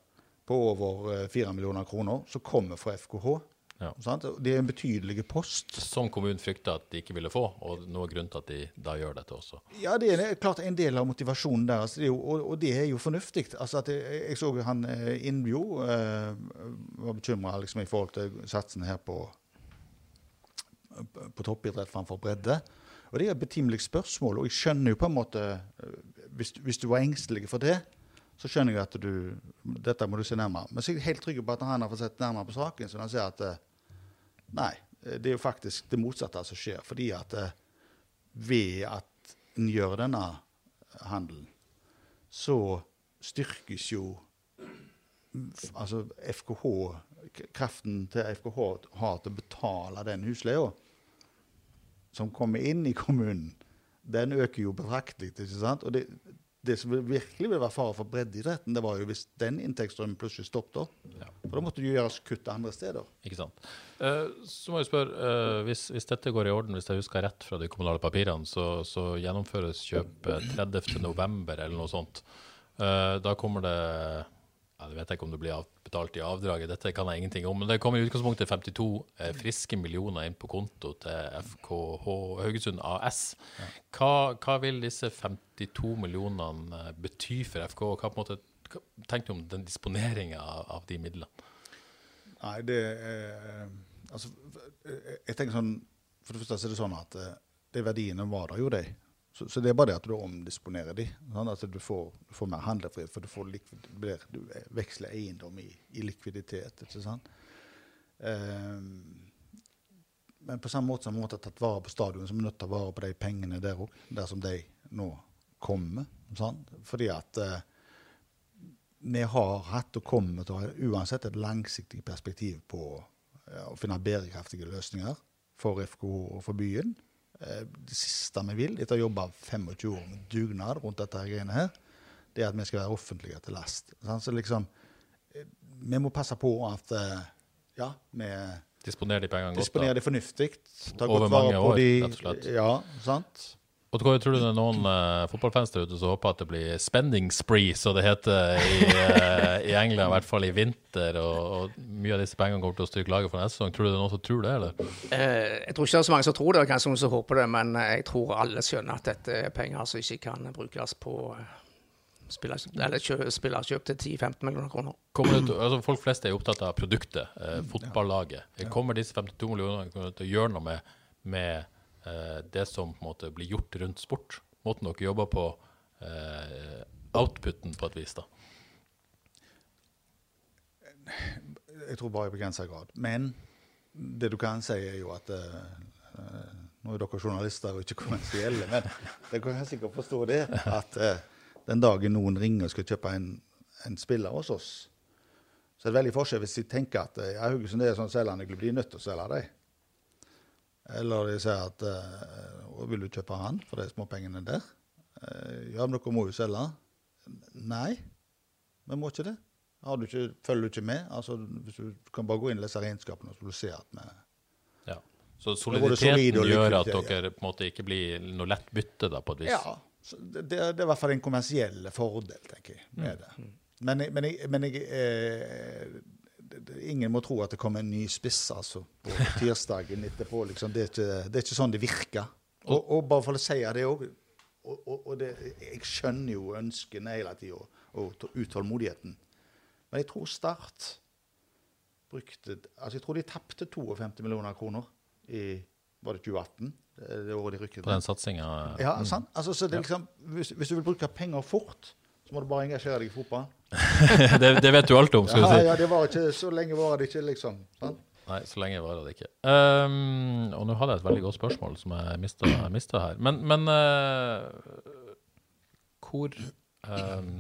på over eh, 4 millioner kroner som kommer fra FKH. Ja. Det er en betydelig post. Som kommunen frykta at de ikke ville få, og noe grunn til at de da gjør dette også. Ja, det er klart en del av motivasjonen der, altså, det jo, og, og det er jo fornuftig. Altså at jeg, jeg så han eh, Innbjo eh, var bekymra liksom, i forhold til satsene her på, på toppidrett framfor bredde. Og det er et betimelig spørsmål, og jeg skjønner jo på en måte eh, Hvis, hvis du var engstelig for det, så skjønner jeg at du Dette må du se nærmere. Men så er jeg helt trygg på at han har fått sett nærmere på saken, så han ser at eh, Nei, det er jo faktisk det motsatte som skjer. Fordi at eh, ved at en gjør denne handelen, så styrkes jo altså FKH Kraften til FKH har til å betale den husleia som kommer inn i kommunen, den øker jo betraktelig. ikke sant? Og det, det som virkelig vil være fare for breddeidretten, det var jo hvis den inntektsstrømmen plutselig stoppet opp. For da måtte det gjøres kutt andre steder. Ikke sant. Eh, så må jeg spørre, eh, hvis, hvis dette går i orden, hvis jeg husker rett fra de kommunale papirene, så, så gjennomføres kjøpet 30. november eller noe sånt. Eh, da kommer det ja, Det vet jeg ikke om det blir betalt i avdraget, dette kan jeg ingenting om. Men det kommer i utgangspunktet 52 eh, friske millioner inn på konto til FKH Haugesund AS. Hva, hva vil disse 52 millionene eh, bety for FK? Hva på en måte, hva, tenk deg om den disponeringa av, av de midlene. Nei, det er Altså, eh, jeg tenker sånn For det første er det sånn at eh, de verdiene var der jo, de. Så, så det er bare det at du omdisponerer de. Sånn at du får, du får mer handlefrihet, for du, får likvid, du blir- du veksler eiendom i, i likviditet. ikke sant? Um, men på samme måte som vi måtte tatt vare på stadion, så er vi nødt til å ta vare på de pengene der òg, der som de nå kommer. Sånn? Fordi at uh, vi har hatt og kommer til å ha uansett et langsiktig perspektiv på ja, å finne bærekraftige løsninger. for FKH og for byen. Eh, Det siste vi vil, etter å ha jobba 25 år med dugnad rundt dette greiene her, det er at vi skal være offentlige til last. Så liksom, eh, vi må passe på at eh, ja, vi Disponer de pengene godt. disponerer de fornuftig. Ta Over mange på år, de, rett og slett. Ja, sant? Og tror du det er noen uh, fotballfans der ute som håper at det blir spending spree, som det heter i, uh, i England, i hvert fall i vinter, og, og mye av disse pengene kommer til å styrke laget for neste sesong. Tror du det er noen som tror det, eller? Uh, jeg tror ikke det er så mange som tror det, kanskje noen som håper det, men jeg tror alle skjønner at dette er penger som ikke kan brukes på eh, spiller, spillerkjøp til 10-15 millioner kroner. Kommer til, altså Folk flest er jo opptatt av produktet, eh, fotballaget. Kommer disse 52 millionene til å gjøre noe med, med det som på en måte blir gjort rundt sport? Måten dere jobber på, eh, outputen på et vis, da. Jeg tror bare i begrensa grad. Men det du kan si, er jo at eh, eh, Nå er dere journalister og ikke kommersielle, men dere kan sikkert forstå det. At eh, den dagen noen ringer og skal kjøpe en, en spiller hos oss, så er det veldig forskjell hvis de tenker at eh, ja, Haugesund er sånn selgende klubb, de er nødt til å selge dem. Eller de sier at eh, vil du kjøpe han for de småpengene der? Eh, ja, men dere må jo selge. Nei, vi må ikke det. Du ikke, følger du ikke med? Altså, du kan bare gå inn og lese regnskapene, så du se at vi Ja. Så soliditeten gjør at dere på en måte ikke blir noe lett bytte, da, på et vis? Ja. Det, det er i hvert fall en kommersiell fordel, tenker jeg, med det. Men, men, jeg, men jeg, eh, ingen må tro at det kommer en ny spiss altså, på tirsdagen etterpå. Liksom. Det, er ikke, det er ikke sånn det virker. Og, og bare for å si det òg og, og, og Jeg skjønner jo ønskene hele tida og og utålmodigheten. Men jeg tror Start brukte altså Jeg tror de tapte 52 millioner kroner i var det 2018, det året de rykket På den satsinga? ja, sant? Altså, så det liksom, hvis, hvis du vil bruke penger fort, så må du bare engasjere deg i fotball. det, det vet du alt om, skal du si. ja, det var ikke, Så lenge var det ikke, liksom. Sant? Nei, så lenge varer det ikke. Um, og nå hadde jeg et veldig godt spørsmål som jeg mista, her. Men, men uh, hvor um,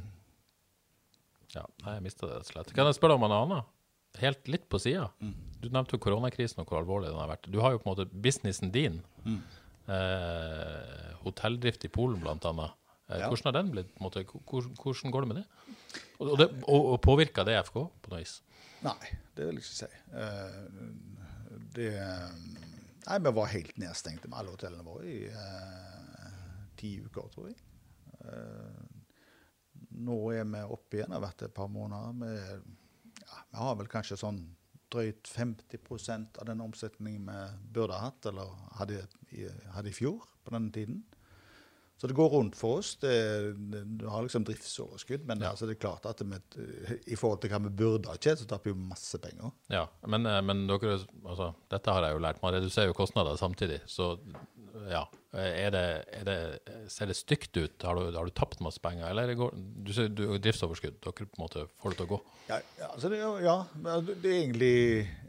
Ja, nei, jeg mista det rett og slett. Kan jeg spørre deg om en annen? Helt litt på sida. Du nevnte jo koronakrisen og hvor alvorlig den har vært. Du har jo på en måte businessen din. Eh, hotelldrift i Polen, blant annet. Eh, Ja. Hvordan har den blitt? Måte, hvordan, går det med det? Og, det, og, og påvirker det FK på noe vis? Nei, det vil jeg ikke si. Eh, det Nei, vi var helt nedstengte med alle hotellene våre i eh, ti uker, tror jeg. Eh, nå er vi oppe igjen, det har vært et par måneder. Vi, ja, vi har vel kanskje sånn drøyt 50% av den omsetningen vi burde ha hatt, eller hadde hadde i fjor på denne tiden. Så det går rundt for oss. Det, det, du har liksom driftsoverskudd, men altså, det er klart at det med, i forhold til hva vi burde ha tjent, så taper vi jo masse penger. Ja, men, eh, men dere, altså, dette har jeg jo lært. Man reduserer jo kostnader samtidig. Så ja, er det, er det, ser det stygt ut? Har du, har du tapt masse penger? Eller går, du ser du driftsoverskudd. Dere på en måte får det til å gå. Ja, ja, altså det, ja det er egentlig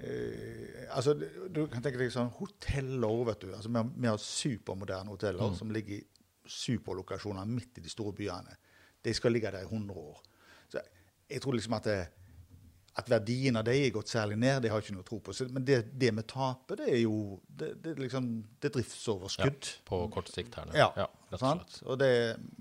eh, altså, Du kan tenke deg sånn hoteller, vet du. Altså, vi, har, vi har supermoderne hoteller som ligger i superlokasjoner midt i de store byene. De skal ligge der i 100 år. Så jeg tror liksom at, det, at verdien av dem er gått særlig ned, det har jeg ikke noe tro på. Så, men det, det vi taper, det er jo det, det, er liksom, det er driftsoverskudd. På kort sikt her nå. Ja, rett og slett. Og det,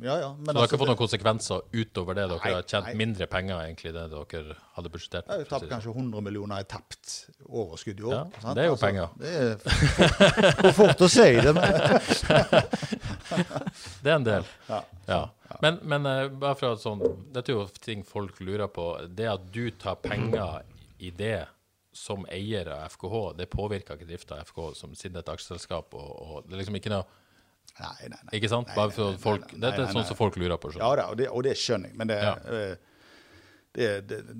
ja, ja. Men Så dere har altså, ikke fått noen konsekvenser utover det? Dere Nei, har tjent nei. mindre penger egentlig det dere hadde budsjettert Ja, vi det kanskje 100 millioner i tapt overskudd i år. Ja, sant? det er jo Altså, penger. Det er for, for fort å si det, men. Det er en del. Ja. Men, men eh, bare for at sånn, dette er jo ting folk lurer på. Det at du tar penger i det som eier av FKH, det påvirker ikke drifta av FKH som siden det er et aksjeselskap. Og, og det er liksom ikke noe Nei, nei, nei. Ikke sant? Bare for folk, Dette er sånn som folk lurer på. Ja da, og det, og det skjønner jeg, men det, Ja. eh, det,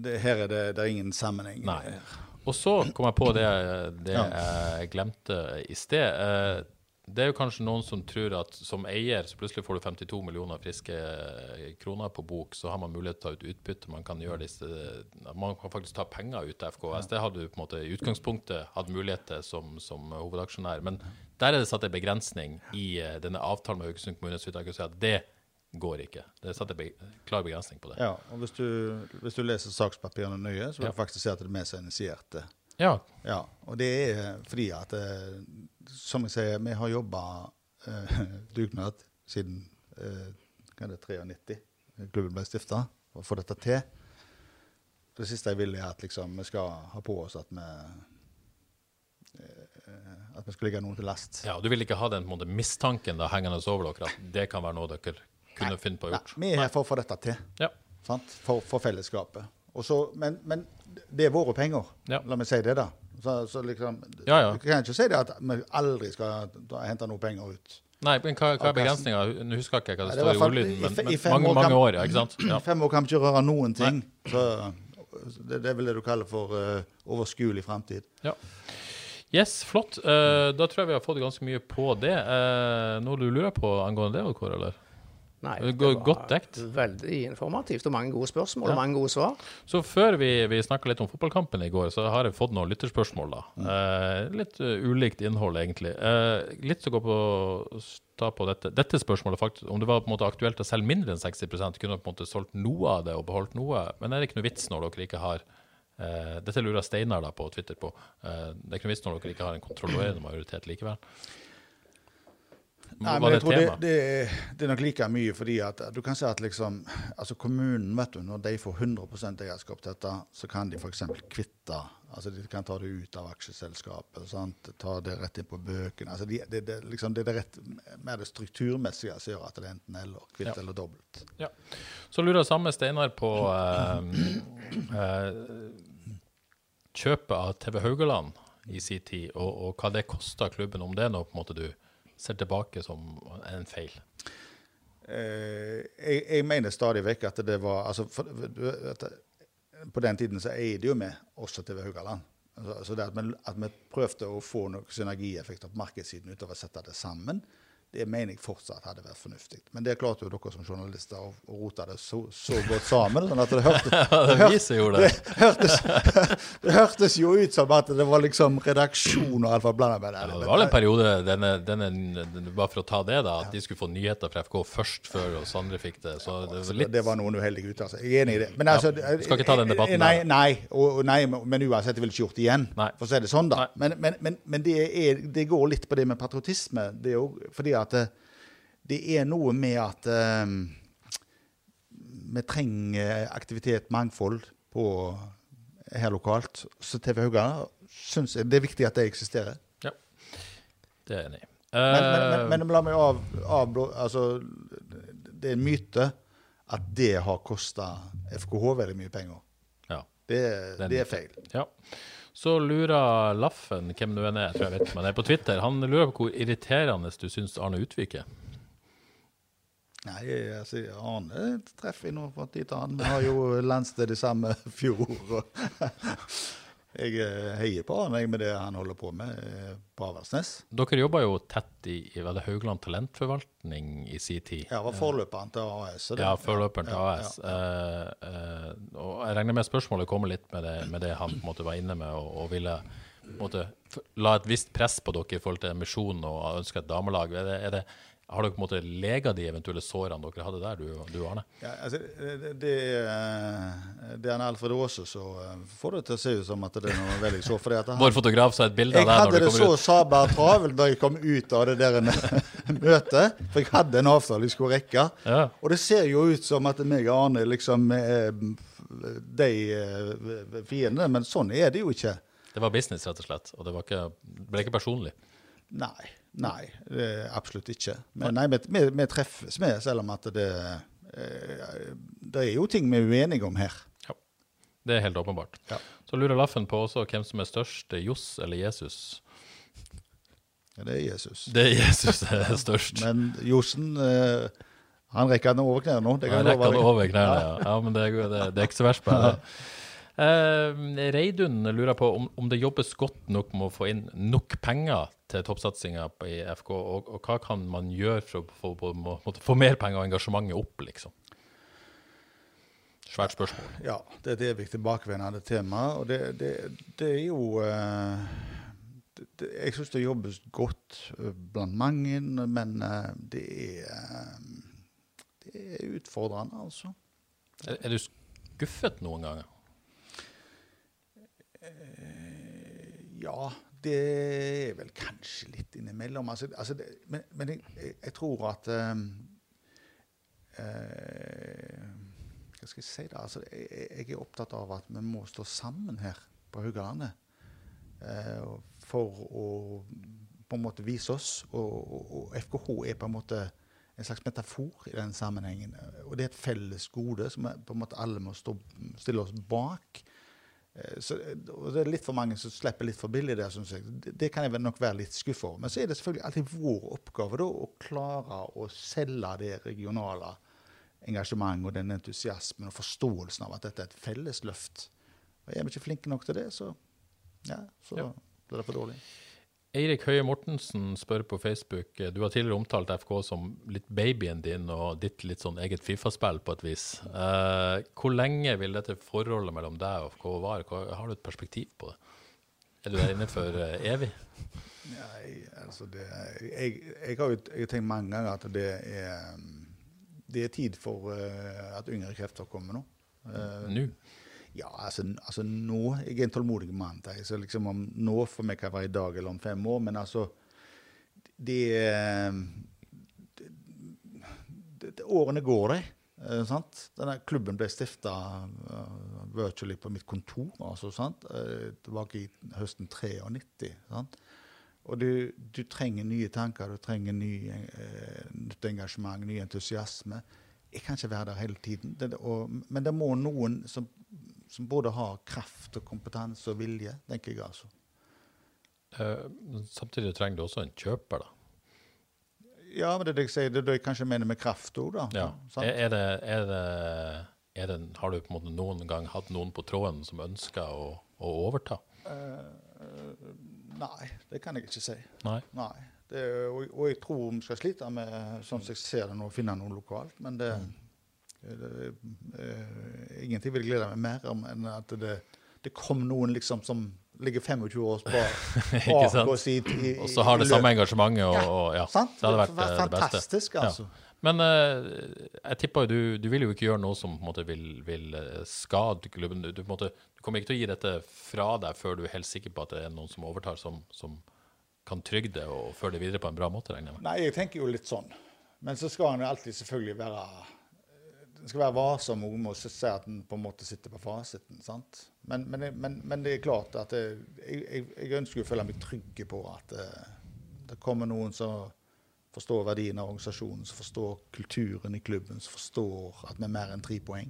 det, her er det, det er ingen sammenheng. Nei. Og så kom jeg på det, det Ja. jeg glemte i sted. Det er jo kanskje noen som tror at som eier så plutselig får du 52 millioner friske kroner på bok, så har man mulighet til å ta ut utbytte. Man kan disse Man kan faktisk ta penger ut av FKS. Det hadde du på en måte i utgangspunktet hatt mulighet til som, som hovedaksjonær. Men der er det satt en begrensning i eh, denne avtalen med Haugesund kommune. Så jeg kan si at det går ikke. Det er satt en be klar begrensning på det. Ja, og hvis du, hvis du leser sakspapirene nøye, så vil Ja. du faktisk se at det er vi som initierte. Ja, Ja, og det er fordi at eh, som jeg sier, vi har jobba eh, dugnad siden eh, hva er det, 93. Klubben ble stifta, for å få dette til. Det siste jeg vil, er at liksom, vi skal ha på oss at vi eh, at vi skal ligge noen til last. Ja, Du vil ikke ha den måte, mistanken da hengende over dere at det kan være noe dere kunne finne på å Nei, gjort? vi er her for å få dette til. Ja. For, for fellesskapet. Også, men, men det er våre penger. Ja. La meg si det, da. Så, så liksom, Ja, ja. Du kan ikke si det at vi aldri skal hente noe penger ut. Nei, men hva, hva er begrensninga? Nå husker jeg ikke hva det det står i i ordlyden, i men, i mange, år kan- mange år, ja, ikke sant? Ja. Fem år kan vi ikke røre noen ting. Så det, det er vel det du kaller for uh, overskuelig framtid. Ja. Yes, flott. Uh, da tror jeg vi har fått ganske mye på det. Uh, noe du lurer på angående det, Kåre? eller? Nei, Det var godt dekt. Veldig informativt og mange gode spørsmål Ja. og mange gode svar. Så før vi, vi snakka litt om fotballkampen i går, så har jeg fått noen lytterspørsmål. da. Eh, litt eh, ulikt innhold, egentlig. Eh, litt som går på ta på dette, dette spørsmålet, faktisk, om det var på en måte aktuelt å selge mindre enn 60 kunne på en måte solgt noe av det og beholdt noe. Men er det ikke noe vits når dere ikke har eh, Dette lurer Steinar da på Twitter på. Eh, det er ikke noe vits når dere ikke har en kontrollerende majoritet likevel. Nei, men jeg tror det, det, det er nok like mye fordi at du kan si at liksom altså kommunen, vet du, når de får 100 eierskap til dette, så kan de f.eks. kvitte altså De kan ta det ut av aksjeselskapet, sant? ta det rett inn på bøkene. altså de, det, det, liksom, det er rett, mer det strukturmessige som gjør at det er enten eller, kvitt Ja. eller dobbelt. Ja. Så lurer samme Steinar på eh, eh, kjøpet av TV Haugaland i sin tid, og, og hva det kosta klubben, om det er noe på en måte du ser tilbake som en feil. Eh, jeg, jeg mener stadig vekk at det var altså, for, du vet, På den tiden så eide jo vi også TV Haugaland. Så, så det at vi, at vi prøvde å få noen synergieffekter på markedssiden utover å sette det sammen, det mener jeg fortsatt hadde vært fornuftig. Men det klarte jo dere som journalister å, å rote det så, så godt sammen. sånn at det hørtes, det gjorde det. det, hørtes, det hørtes jo ut som at det var liksom redaksjon og alt var blanda med det. Ja, det var en periode, denne, denne, den- bare for å ta det, da, at de skulle få nyheter fra FK først før oss andre fikk det. Så det var litt Det var noen uheldige uttalelser. Jeg er enig i det. Men altså, ja, skal ikke ta den debatten nei. Nei, og, nei, men uansett, jeg ville ikke gjort det igjen. Nei. For å si det sånn, da. Nei. Men, men, men, men det, er, det går litt på det med patriotisme. Det er jo fordi at det, det er noe med at um, vi trenger aktivitet, mangfold, på, her lokalt. Så TV Hauga syns jeg det er viktig at det eksisterer. Ja, det er jeg enig i. Men, men, Eh, men, men la meg av, av altså, Det er en myte at det har kosta FKH veldig mye penger. ja. Det, det er feil. Ja. Så lurer Laffen, hvem du enn er, tror jeg vet, men er på Twitter, han lurer på hvor irriterende du syns Arne Utvik er. Nei, altså, Arne treffer jeg nå fra tid til annen. Vi har jo landsted i samme fjord. Jeg eh, heier på han med det han holder på med eh, på Aversnes. Dere jobba jo tett i, i Haugland Talentforvaltning i sin tid. Ja, var forløperen til AS. det- Ja, forløperen til Ja, AS. Eh, eh, og jeg regner med spørsmålet kommer litt med det, med det han på en måte var inne med, og, og ville måte, la et visst press på dere i forhold til emisjon og ønske et damelag. Er det, er det, har dere på en måte lega de eventuelle sårene dere hadde der, du, du Arne? Ja, altså, det, det, det er en Alfred Aase som eh, får det til å se ut som at det er noe veldig så. Fordi at han, Vår fotograf sa et bilde Jeg av deg hadde når det du så kommer ut. sabla travelt da jeg kom ut av det der møtet. For jeg hadde en avtale jeg skulle rekke. Ja. Og det ser jo ut som at meg og Arne liksom er de eh, fiendene, men sånn er det jo ikke. Det var business, rett og slett, og det var ikke, ble ikke personlig. Nei. Nei, det er absolutt ikke. Men nei, vi, vi, vi treffes med, selv om at det eh, Det er jo ting vi er uenige om her. Ja. Det er helt åpenbart. Ja. Så lurer Laffen på også hvem som er størst, Johs eller Jesus. Ja, det er Jesus. Det er Jesus som er størst. Men Josen eh, han rekker den over knærne nå. Det kan jeg rekker den over knærne, ja. ja men det, er, det, det er ikke så verst. Bare. Eh, Reidun lurer på om, om det jobbes godt nok med å få inn nok penger til toppsatsinga i FK, og, og hva kan man gjøre for å få, en måte få mer penger og engasjementet opp, liksom? Svært spørsmål. Ja, det er et tilbakevendende tema. Og det, det, det er jo eh, det, det, Jeg syns det jobbes godt eh, blant mange, men eh, det er eh, Det er utfordrende, altså. Er, er du skuffet noen ganger? Ja, det er vel kanskje litt innimellom. Altså, altså det, men, men jeg, jeg, tror at um, uh, Hva skal jeg si da? Altså, jeg, jeg, er opptatt av at vi må stå sammen her på Haugalandet uh, for å på en måte vise oss. Og, og, og, FKH er på en måte en slags metafor i den sammenhengen. Og det er et felles gode som på en måte alle må stå, stille oss bak. Eh, så, det er litt for mange som slipper litt for billig der, syns jeg. Det, det, kan jeg nok være litt skuffa over. Men så er det selvfølgelig alltid vår oppgave da, å klare å selge det regionale engasjementet og den entusiasmen og forståelsen av at dette er et felles løft. Og Er vi ikke flinke nok til det, så, ja, så ja. blir det for dårlig. Eirik Høie Mortensen spør på Facebook Du har tidligere omtalt FK som litt babyen din og ditt litt sånn eget Fifa-spill på et vis. Uh, hvor lenge vil dette forholdet mellom deg og FK vare? Har du et perspektiv på det? Er du der inne for uh, evig? Nei, altså det, jeg, jeg, har jo jeg har tenkt mange ganger at det er, det er tid for uh, at yngre krefter kommer nå. Nå? Ja, altså, altså, nå Jeg er en tålmodig mann. Så liksom om nå for meg kan være i dag eller om fem år, men altså Det, det, det, det Årene går, de. Eh, sant? Denne klubben ble stifta uh, eh, virtually på mitt kontor altså, sant? Uh, tilbake i høsten 93. Sant? Og du, du, trenger nye tanker, du trenger ny, uh, nytt engasjement, ny entusiasme. Jeg kan ikke være der hele tiden. Det, og, men det må noen som som både har kraft og kompetanse og vilje, tenker jeg altså. Eh, samtidig trenger du også en kjøper, da. Ja, men det er det jeg sier, det er det jeg kanskje mener med kraft òg, da. Ja. Er, er, det, er, det, er, det, Har du på en måte noen gang hatt noen på tråden som ønsker å, å overta? Eh, nei, det kan jeg ikke si. Nei. nei. Og, og, jeg tror vi skal slite med, sånn som jeg ser det nå, å finne noe lokalt. Men det, mm. Uh, ingenting vil glede meg mer om enn at det, det kom noen liksom som ligger 25 år bak oss i, i, Og så har det samme engasjementet. Og, og, ja, sant? Det hadde vært det, det beste. Fantastisk, altså. Ja. Men uh, jeg tipper jo du, du vil jo ikke gjøre noe som på en måte, vil, vil skade klubben. Du, du, måte, du, kommer ikke til å gi dette fra deg før du er helt sikker på at det er noen som overtar, som, som kan trygge det og føre det videre på en bra måte? regner jeg med. Nei, jeg tenker jo litt sånn. Men så skal han jo alltid selvfølgelig være en skal være varsom med å si at en på en måte sitter på fasiten. sant? Men, men, men, men det er klart at jeg, jeg, jeg, ønsker å føle meg trygge på at det, eh, det kommer noen som forstår verdien av organisasjonen, som forstår kulturen i klubben, som forstår at vi er mer enn tre poeng.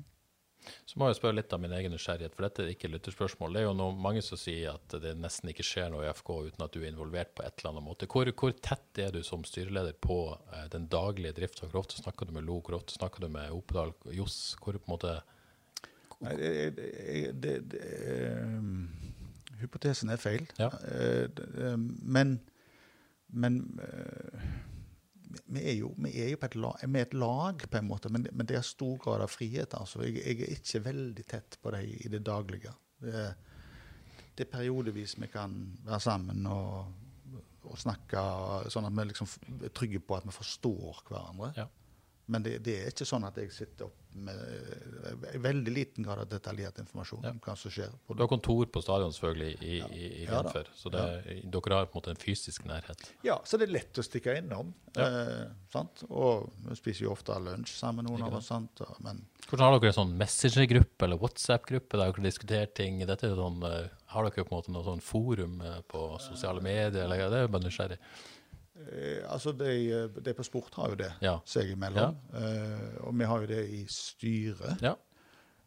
Så må jeg spørre litt av min egen nysgjerrighet, for dette er ikke lytterspørsmål. Det er jo noe, mange som sier at det nesten ikke skjer noe i FK uten at du er involvert på et eller annet måte. Hvor, hvor tett er du som styreleder på eh, den daglige drifta? Hvor ofte snakker du med Lo, hvor ofte snakker du med Opedal, Johs? Hvor på en måte Nei, det, det, det, um, Hypotesen er feil. Ja. Uh, men, men uh, vi er jo, vi er jo et lag, vi er et lag, på en måte, men, men det er stor grad av frihet. altså. Jeg, jeg er ikke veldig tett på dem i det daglige. Det er, det er periodevis vi kan være sammen og, og snakke sånn at vi liksom er trygge på at vi forstår hverandre. Ja. Men det, det, er ikke sånn at jeg sitter opp med uh, veldig liten grad av detaljert informasjon ja. om hva som skjer. du har kontor på stadion selvfølgelig i, ja. i, i Renfør, så det, dere har på en måte en fysisk nærhet? Ja, så det er lett å stikke innom. Eh, og vi spiser jo ofte lunsj sammen, noen av oss. sant? Men, Hvordan Har dere en sånn Messenger-gruppe eller WhatsApp-gruppe der dere diskuterer ting? Dette er sånn, uh, har dere på en måte noe sånn forum uh, på sosiale medier? Eller, det er jo bare nysgjerrig. Eh, altså, de, de, på sport har jo det ja. seg imellom. Ja. Eh, og vi har jo det i styret. Ja.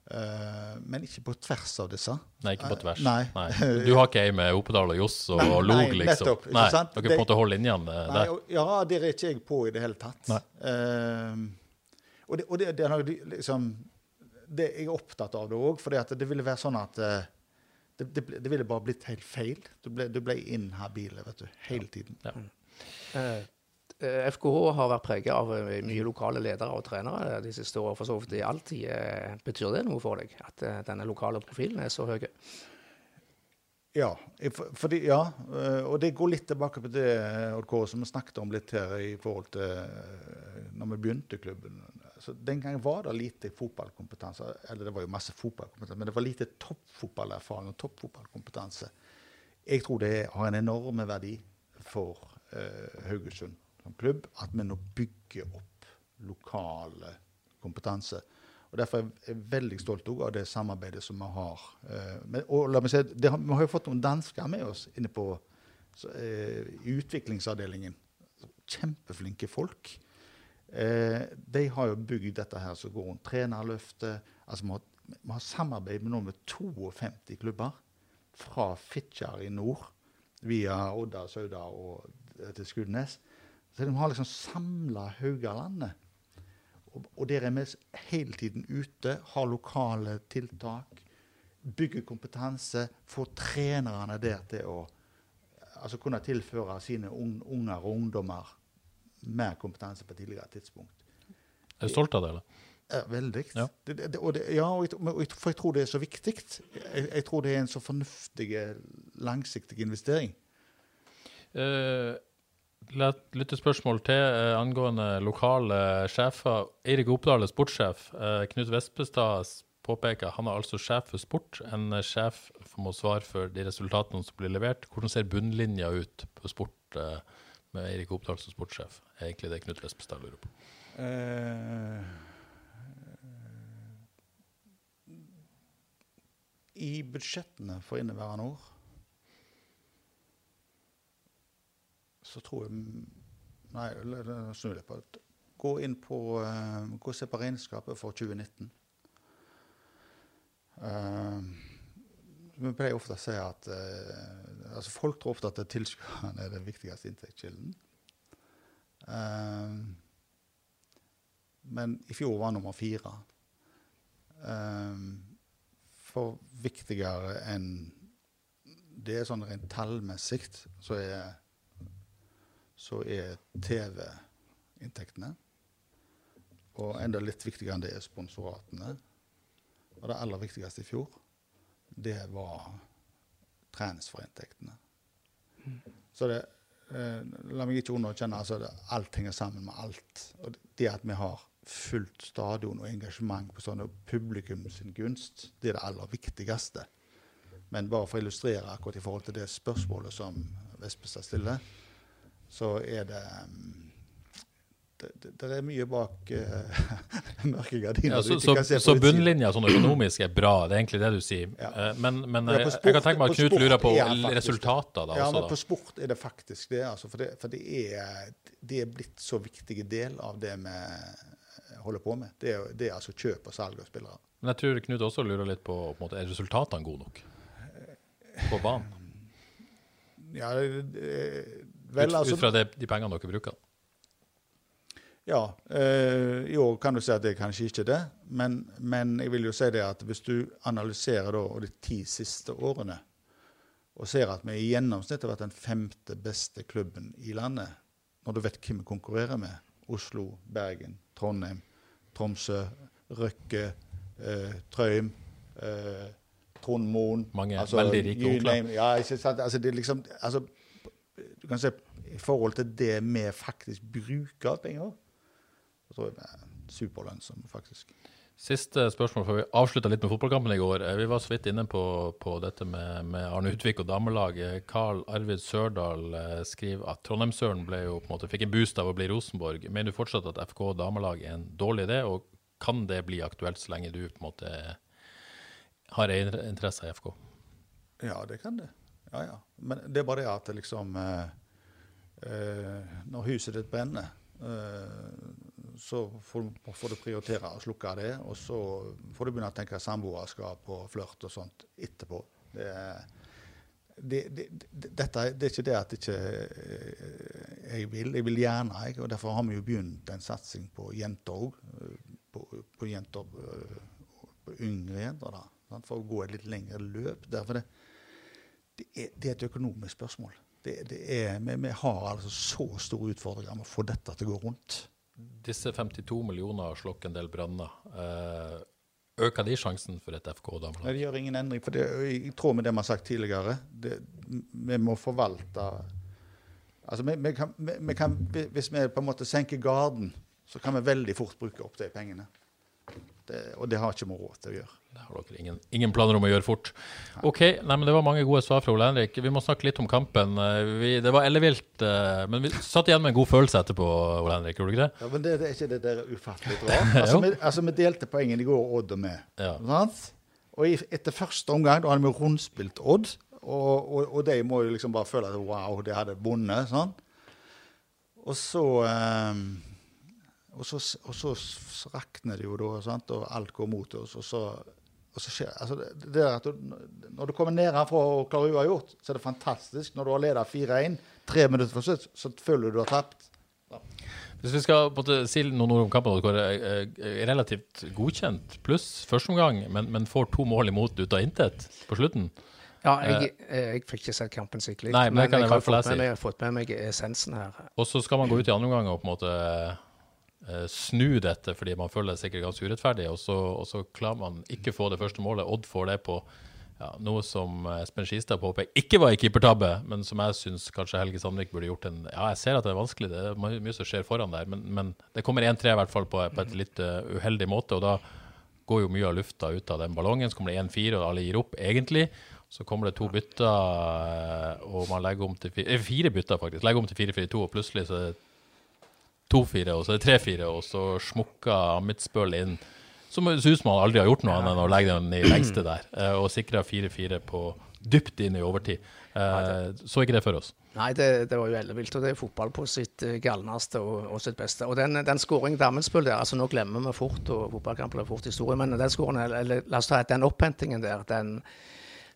Eh, men ikke på tvers av disse. Nei, ikke på eh, tvers. Nei. nei. Du har ikke ei med Opedal og Johs og, og Log, liksom? Nettopp, nei, Dere på en måte holder linjene nei, der? Ja, der er ikke jeg på i det hele tatt. Uh, og det, og det, det, liksom, det jeg er opptatt av det òg, for det ville være sånn at det, det, det, ville bare blitt helt feil. Du ble, du ble inhabil vet du, hele tiden. Ja. FKH eh, har vært preget av eh, mye lokale ledere og trenere de siste årene. For så vidt i all tid. Eh, betyr det noe for deg at denne lokale profilen er så høy? Ja, fordi, ja, og det går litt tilbake på det Kåre, som vi snakket om litt her i forhold til når vi begynte klubben. Så Den gangen var det lite fotballkompetanse. Eller det var jo masse fotballkompetanse, men det var lite toppfotballerfaring og toppfotballkompetanse jeg tror det har en enorm verdi for eh, Haugesund som klubb at vi nå bygger opp lokale kompetanse. Og Derfor er jeg veldig stolt av det samarbeidet som vi har. Eh, men, og la meg si, har, Vi har jo fått noen dansker med oss inne på så, eh, utviklingsavdelingen. Kjempeflinke folk. Eh, de har jo bygd dette her som går rundt trenerløftet. Altså, vi, har, vi har samarbeid med noen med 52 klubber. Fra Fitjar i nord via Odda, Sauda og til Skudenes. Så de har liksom samla Haugalandet. Og, og der er vi hele tiden ute, har lokale tiltak, bygger kompetanse, får trenerne der til å altså kunne tilføre sine unger og ungdommer mer kompetanse på et tidligere tidspunkt. Er du stolt av det, eller? Ja, veldig. Ja. Det, det, og det, ja, og jeg, for jeg tror det er så viktig. Jeg, jeg tror det er en så fornuftig, langsiktig investering. Uh, Lyttespørsmål til eh, angående lokale sjefer. Eirik Oppdal er sportssjef. Eh, Knut Vespestad påpeker han er altså sjef for sport. En sjef må svare for de resultatene som blir levert. Hvordan ser bunnlinja ut på sport eh, med Eirik Oppdal som sportssjef? er egentlig det Knut Vespestad lurer på. I budsjettene for inneværende år så tror jeg Nei, snu det på. Gå inn på uh, Gå og se på regnskapet for 2019. Uh, vi pleier ofte å si at uh, altså Folk tror ofte at tilskuerne er den viktigste inntektskilden. Uh, men i fjor var nummer fire. for viktigere enn det er sånn rent tallmessig, så er så er TV-inntektene. Og enda litt viktigere enn det er sponsoratene. Og det aller viktigste i fjor, det var transferinntektene. Så det, eh, la meg ikke underkjenne altså det, alt henger sammen med alt. Og det at vi har fullt stadion og engasjement på sånne publikum sin gunst, det er det aller viktigste. Men bare for å illustrere akkurat i forhold til det spørsmålet som Vespestad stiller, så er det det, det, det er mye bak uh, mørke gardiner. Ja, så, så, så bunnlinja sånn økonomisk er bra, det er egentlig det du sier. Ja. Uh, men, men ja, sport, jeg kan tenke meg at Knut lurer på resultater da ja, også. Men på sport er det faktisk det. Altså, for, det, for det, er, det er blitt så viktig del av det vi holder på med. Det er, det er altså kjøp og salg av spillere. Men jeg tror Knut også lurer litt på, på måte, er resultatene gode nok på banen? Ja, det, Vel, altså, ut fra det, de pengene dere bruker? Ja. Eh, I år kan du si at det er kanskje ikke det. Men, men, jeg vil jo si det at hvis du analyserer da, de ti siste årene, og ser at vi i gjennomsnitt har vært den femte beste klubben i landet, når du vet hvem vi konkurrerer med Oslo, Bergen, Trondheim, Tromsø, Røkke, eh, Trøim eh, Trond Moen Mange altså, veldig rike onkler. Ja? Altså, det er liksom, altså, du kan se i forhold til det vi faktisk bruker av penger, så tror jeg vi er superlønnsomme, faktisk. Siste spørsmål før vi avslutta litt med fotballkampen i går. Vi var så vidt inne på, på dette med, med, Arne Utvik og damelaget. Carl Arvid Sørdal eh, skriver at Trondheimsøren fikk en boost av å bli Rosenborg. Mener du fortsatt at FK damelag er en dårlig idé, og kan det bli aktuelt så lenge du på en måte har interesse i FK? Ja, det kan det. Ja, ja. Men det er bare det at liksom eh, eh, Når huset ditt brenner, eh, så får, får, du prioritere å slukke det. Og så får du begynne å tenke samboerskap og flørt og sånt etterpå. Det, det, det, dette, det er ikke det at ikke eh, jeg vil. Jeg vil gjerne, jeg. Og derfor har vi jo begynt en satsing på jenter òg. På, på, jenter eh, på yngre jenter, da. For å gå et litt lengre løp. Derfor det, det er, det er et økonomisk spørsmål. Det, det er, vi, vi, har altså så store utfordringer med å få dette til å gå rundt. Disse 52 millioner slokker en del branner. Eh, øker de sjansen for et FK damelag? Nei, gjør ingen endring. for det, I tråd med det vi har sagt tidligere, det, vi må forvalte altså vi, vi kan, vi, kan, Hvis vi på en måte senker garden, så kan vi veldig fort bruke opp de pengene. Det, og det har ikke vi råd til å gjøre. Det har dere ingen, ingen planer om å gjøre fort. Ok, nei, men Det var mange gode svar fra Ole Henrik. Vi må snakke litt om kampen. Eh, Vi, det var ellevilt, eh, men vi satt igjen med en god følelse etterpå, Ole Henrik. Gjorde du ikke det? Ja, men det, det er ikke det der ufattelig bra? Altså, vi, altså, vi delte poengene i går, Odd og vi. Ja. Og i, etter første omgang da hadde vi rundspilt Odd, og, og, og de må jo liksom bare føle at wow, de hadde vunnet. sånn. Og så ehm, og så, og så rakner det jo da, sant? og alt går mot oss. Og så, og så skjer altså det, det at du, Når du kommer nedenfra og klarer uavgjort, så er det fantastisk. Når du har ledet 4-1, tre minutter for slutt, så føler du du har tapt. Hvis vi skal på si noen ord om kampen, dere er relativt godkjent pluss førsteomgang, men, men får to mål imot ut av intet på slutten. Ja, jeg, eh, jeg fikk ikke sett kampen skikkelig. Nei, men kan jeg har fått med meg, jeg har fått med meg essensen her. Og så skal man gå ut i andre omgang og på en måte eh, snu dette fordi man føler det sikkert ganske urettferdig, og så, og så klarer man ikke få det første målet. Odd får det på ja, noe som eh, Espen Skistad påpeker ikke var en keepertabbe, men som jeg syns kanskje Helge Sandvik burde gjort en Ja, jeg ser at det er vanskelig, det er mye som skjer foran der, men, men det kommer 1-3 i hvert fall på, på et litt eh, uheldig måte, og da går jo mye av lufta ut av den ballongen. Så kommer det 1-4, og alle gir opp, egentlig. Så kommer det to bytter, eh, og man legger om til fire, eh, fire bytter, faktisk. Legger om til 4-4-2, og plutselig så er det 2-4, og så er det 3-4, og så smukker Amitsbøl inn. Som ut som han aldri har gjort noe annet enn å legge den i lengste der, eh, og sikre 4-4 på dypt inn i overtid. Eh, Så ikke det for oss. Nei, det, det var jo ellevilt. Og det er fotball på sitt eh, galneste og, og sitt beste. Og den, den skåringen Dammelsbøl der, altså nå glemmer vi fort, og fotballkampen er fort historie, men den skåringen, eller, la oss ta den opphentingen der, den,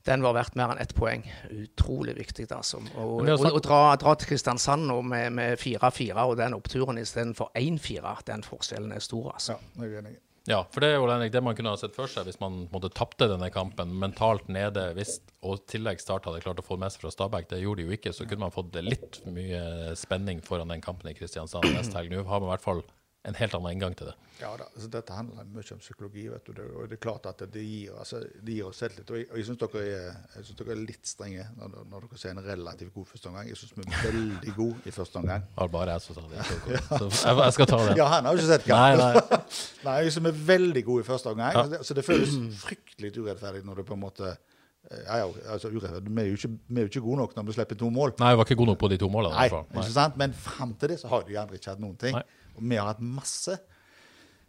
den var verdt mer enn ett poeng. Utrolig viktig, altså. Og, Men og, og dra, dra til Kristiansand nå med med 4-4 og den oppturen istedenfor 1-4, den forskjellen er stor, altså. Ja, jeg er enig. Ja, for det er jo det man kunne ha sett for seg hvis man måtte tapte denne kampen mentalt nede, hvis, og i tillegg Start hadde klart å få med seg fra Stabæk. Det gjorde de jo ikke, så kunne man fått litt mye spenning foran den kampen i Kristiansand neste helg. Nå har man i hvert fall en helt annen inngang til det. Ja da, altså Dette handler mye om psykologi. vet du, og det er klart at det gir, altså, det gir oss selvtillit. Og jeg, og jeg syns dere, er- dere er litt strenge når, når dere sier en relativt god første omgang. Jeg syns vi er veldig gode i første omgang. Det var bare jeg som sa det. Så, så jeg, jeg skal ta det. Ja, han har jo ikke sett Nei, kampen. nei. Nei, jeg synes vi er veldig gode i første omgang. Ja. Så, det, så det føles fryktelig urettferdig når det på en måte eh, ja, ja, altså. Vi er, jo ikke, vi ikke gode nok når vi slipper to mål. Nei, vi var ikke gode nok på de to målene. Nei, ikke sant? Men fram til det så har de andre ikke hatt noen ting. Nei. Og vi har hatt masse.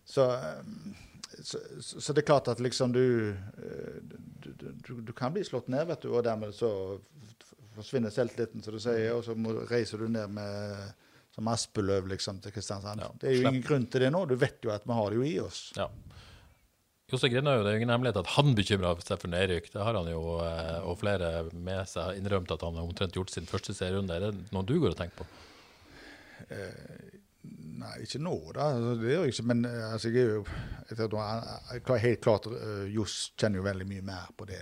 Så, um, så, så, så det er klart at liksom du eh, du, du, du, du kan bli slått ned, vet du, og dermed så forsvinner selvtilliten, som du sier, og så må, reiser du ned med som Aspeløv liksom, til Kristiansand. Ja, det er jo ingen grunn til det nå. Du vet jo at vi har det jo i oss. Ja. Jose Grinaug, det er jo ingen hemmelighet at han bekymrer seg for nedrykk. Det har han jo, eh, og flere med seg innrømt at han har omtrent gjort sin første serierunde. Er det noe du går og tenker på? Nei, ikke nå, da. Altså, Det gjør jeg ikke. Men eh, altså, jeg er jo jeg jeg, Helt klart, uh, Johs kjenner jo veldig mye mer på det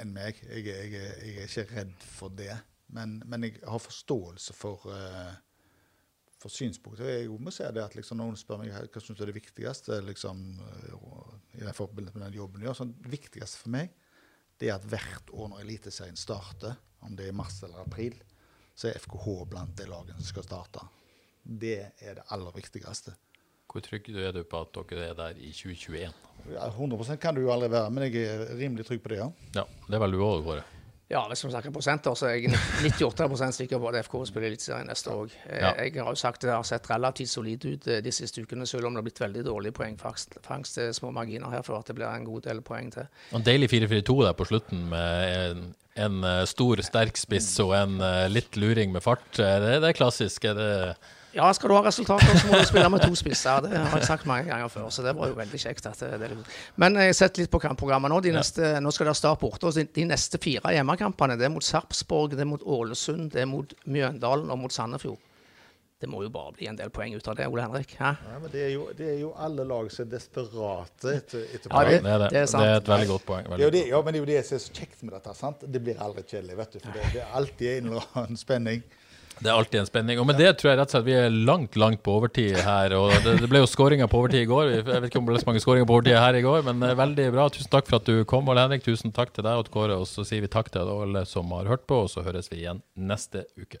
enn meg. Jeg, jeg, jeg er ikke redd for det. Men, men jeg har forståelse for, uh, for synspunkter. Jeg må si det at liksom, noen spør meg hva syns du er det viktigste liksom, i den forbindelse med den jobben jeg gjør, så det viktigste for meg det er at hvert år når Eliteserien starter, om det er i mars eller april, så er FKH blant de lagene som skal starte. Det er det aller viktigste. Hvor trygg er du på at dere er der i 2021? Ja, 100% kan du jo aldri være, men jeg er rimelig trygg på det, ja. Ja, det er vel du òg, Kåre? Ja, hvis vi snakker prosenter, så er jeg 98 sikker på at FK spiller Eliteserien neste år. Eh, Ja. Jeg har jo sagt det har sett relativt solid ut eh, de siste ukene, selv om det har blitt veldig dårlig poengfangst. Fangst er små marginer her for at det blir en god del poeng til. En deilig 4-4-2 der på slutten med en, en eh, stor, sterk spiss og en eh, litt luring med fart. Eh, Det, det er klassisk. Er det Ja, skal du ha resultater, så må du spille med to spisser. Det har jeg sagt mange ganger før, så det var jo veldig kjekt. At det, det er Men jeg har sett litt på kampprogrammet nå. De neste, nå skal det starte borte. og De neste fire hjemmekampene det er mot Sarpsborg, det er mot Ålesund, det er mot Mjøndalen og mot Sandefjord. Det må jo bare bli en del poeng ut av det, Ole Henrik. Hæ? ja men det er, jo, det er jo alle lag som er desperate etter, etter Ja, det, poeng. det. det er sant. det er et veldig godt poeng. Veldig. jo det, ja, men det er jo det som er så kjekt med dette. sant? Det blir aldri kjedelig, vet du. For det, det er alltid en eller annen spenning. Det er alltid en spenning. Og med det tror jeg rett og slett vi er langt, langt på overtid her. Og det, det ble jo skåringer på overtid i går. Jeg vet ikke om det ble så mange skåringer på overtid her i går, men eh, veldig bra. Tusen takk for at du kom, Ole Henrik. Tusen takk til deg og til Kåre. Og så sier vi takk til alle som har hørt på, og så høres vi igjen neste uke.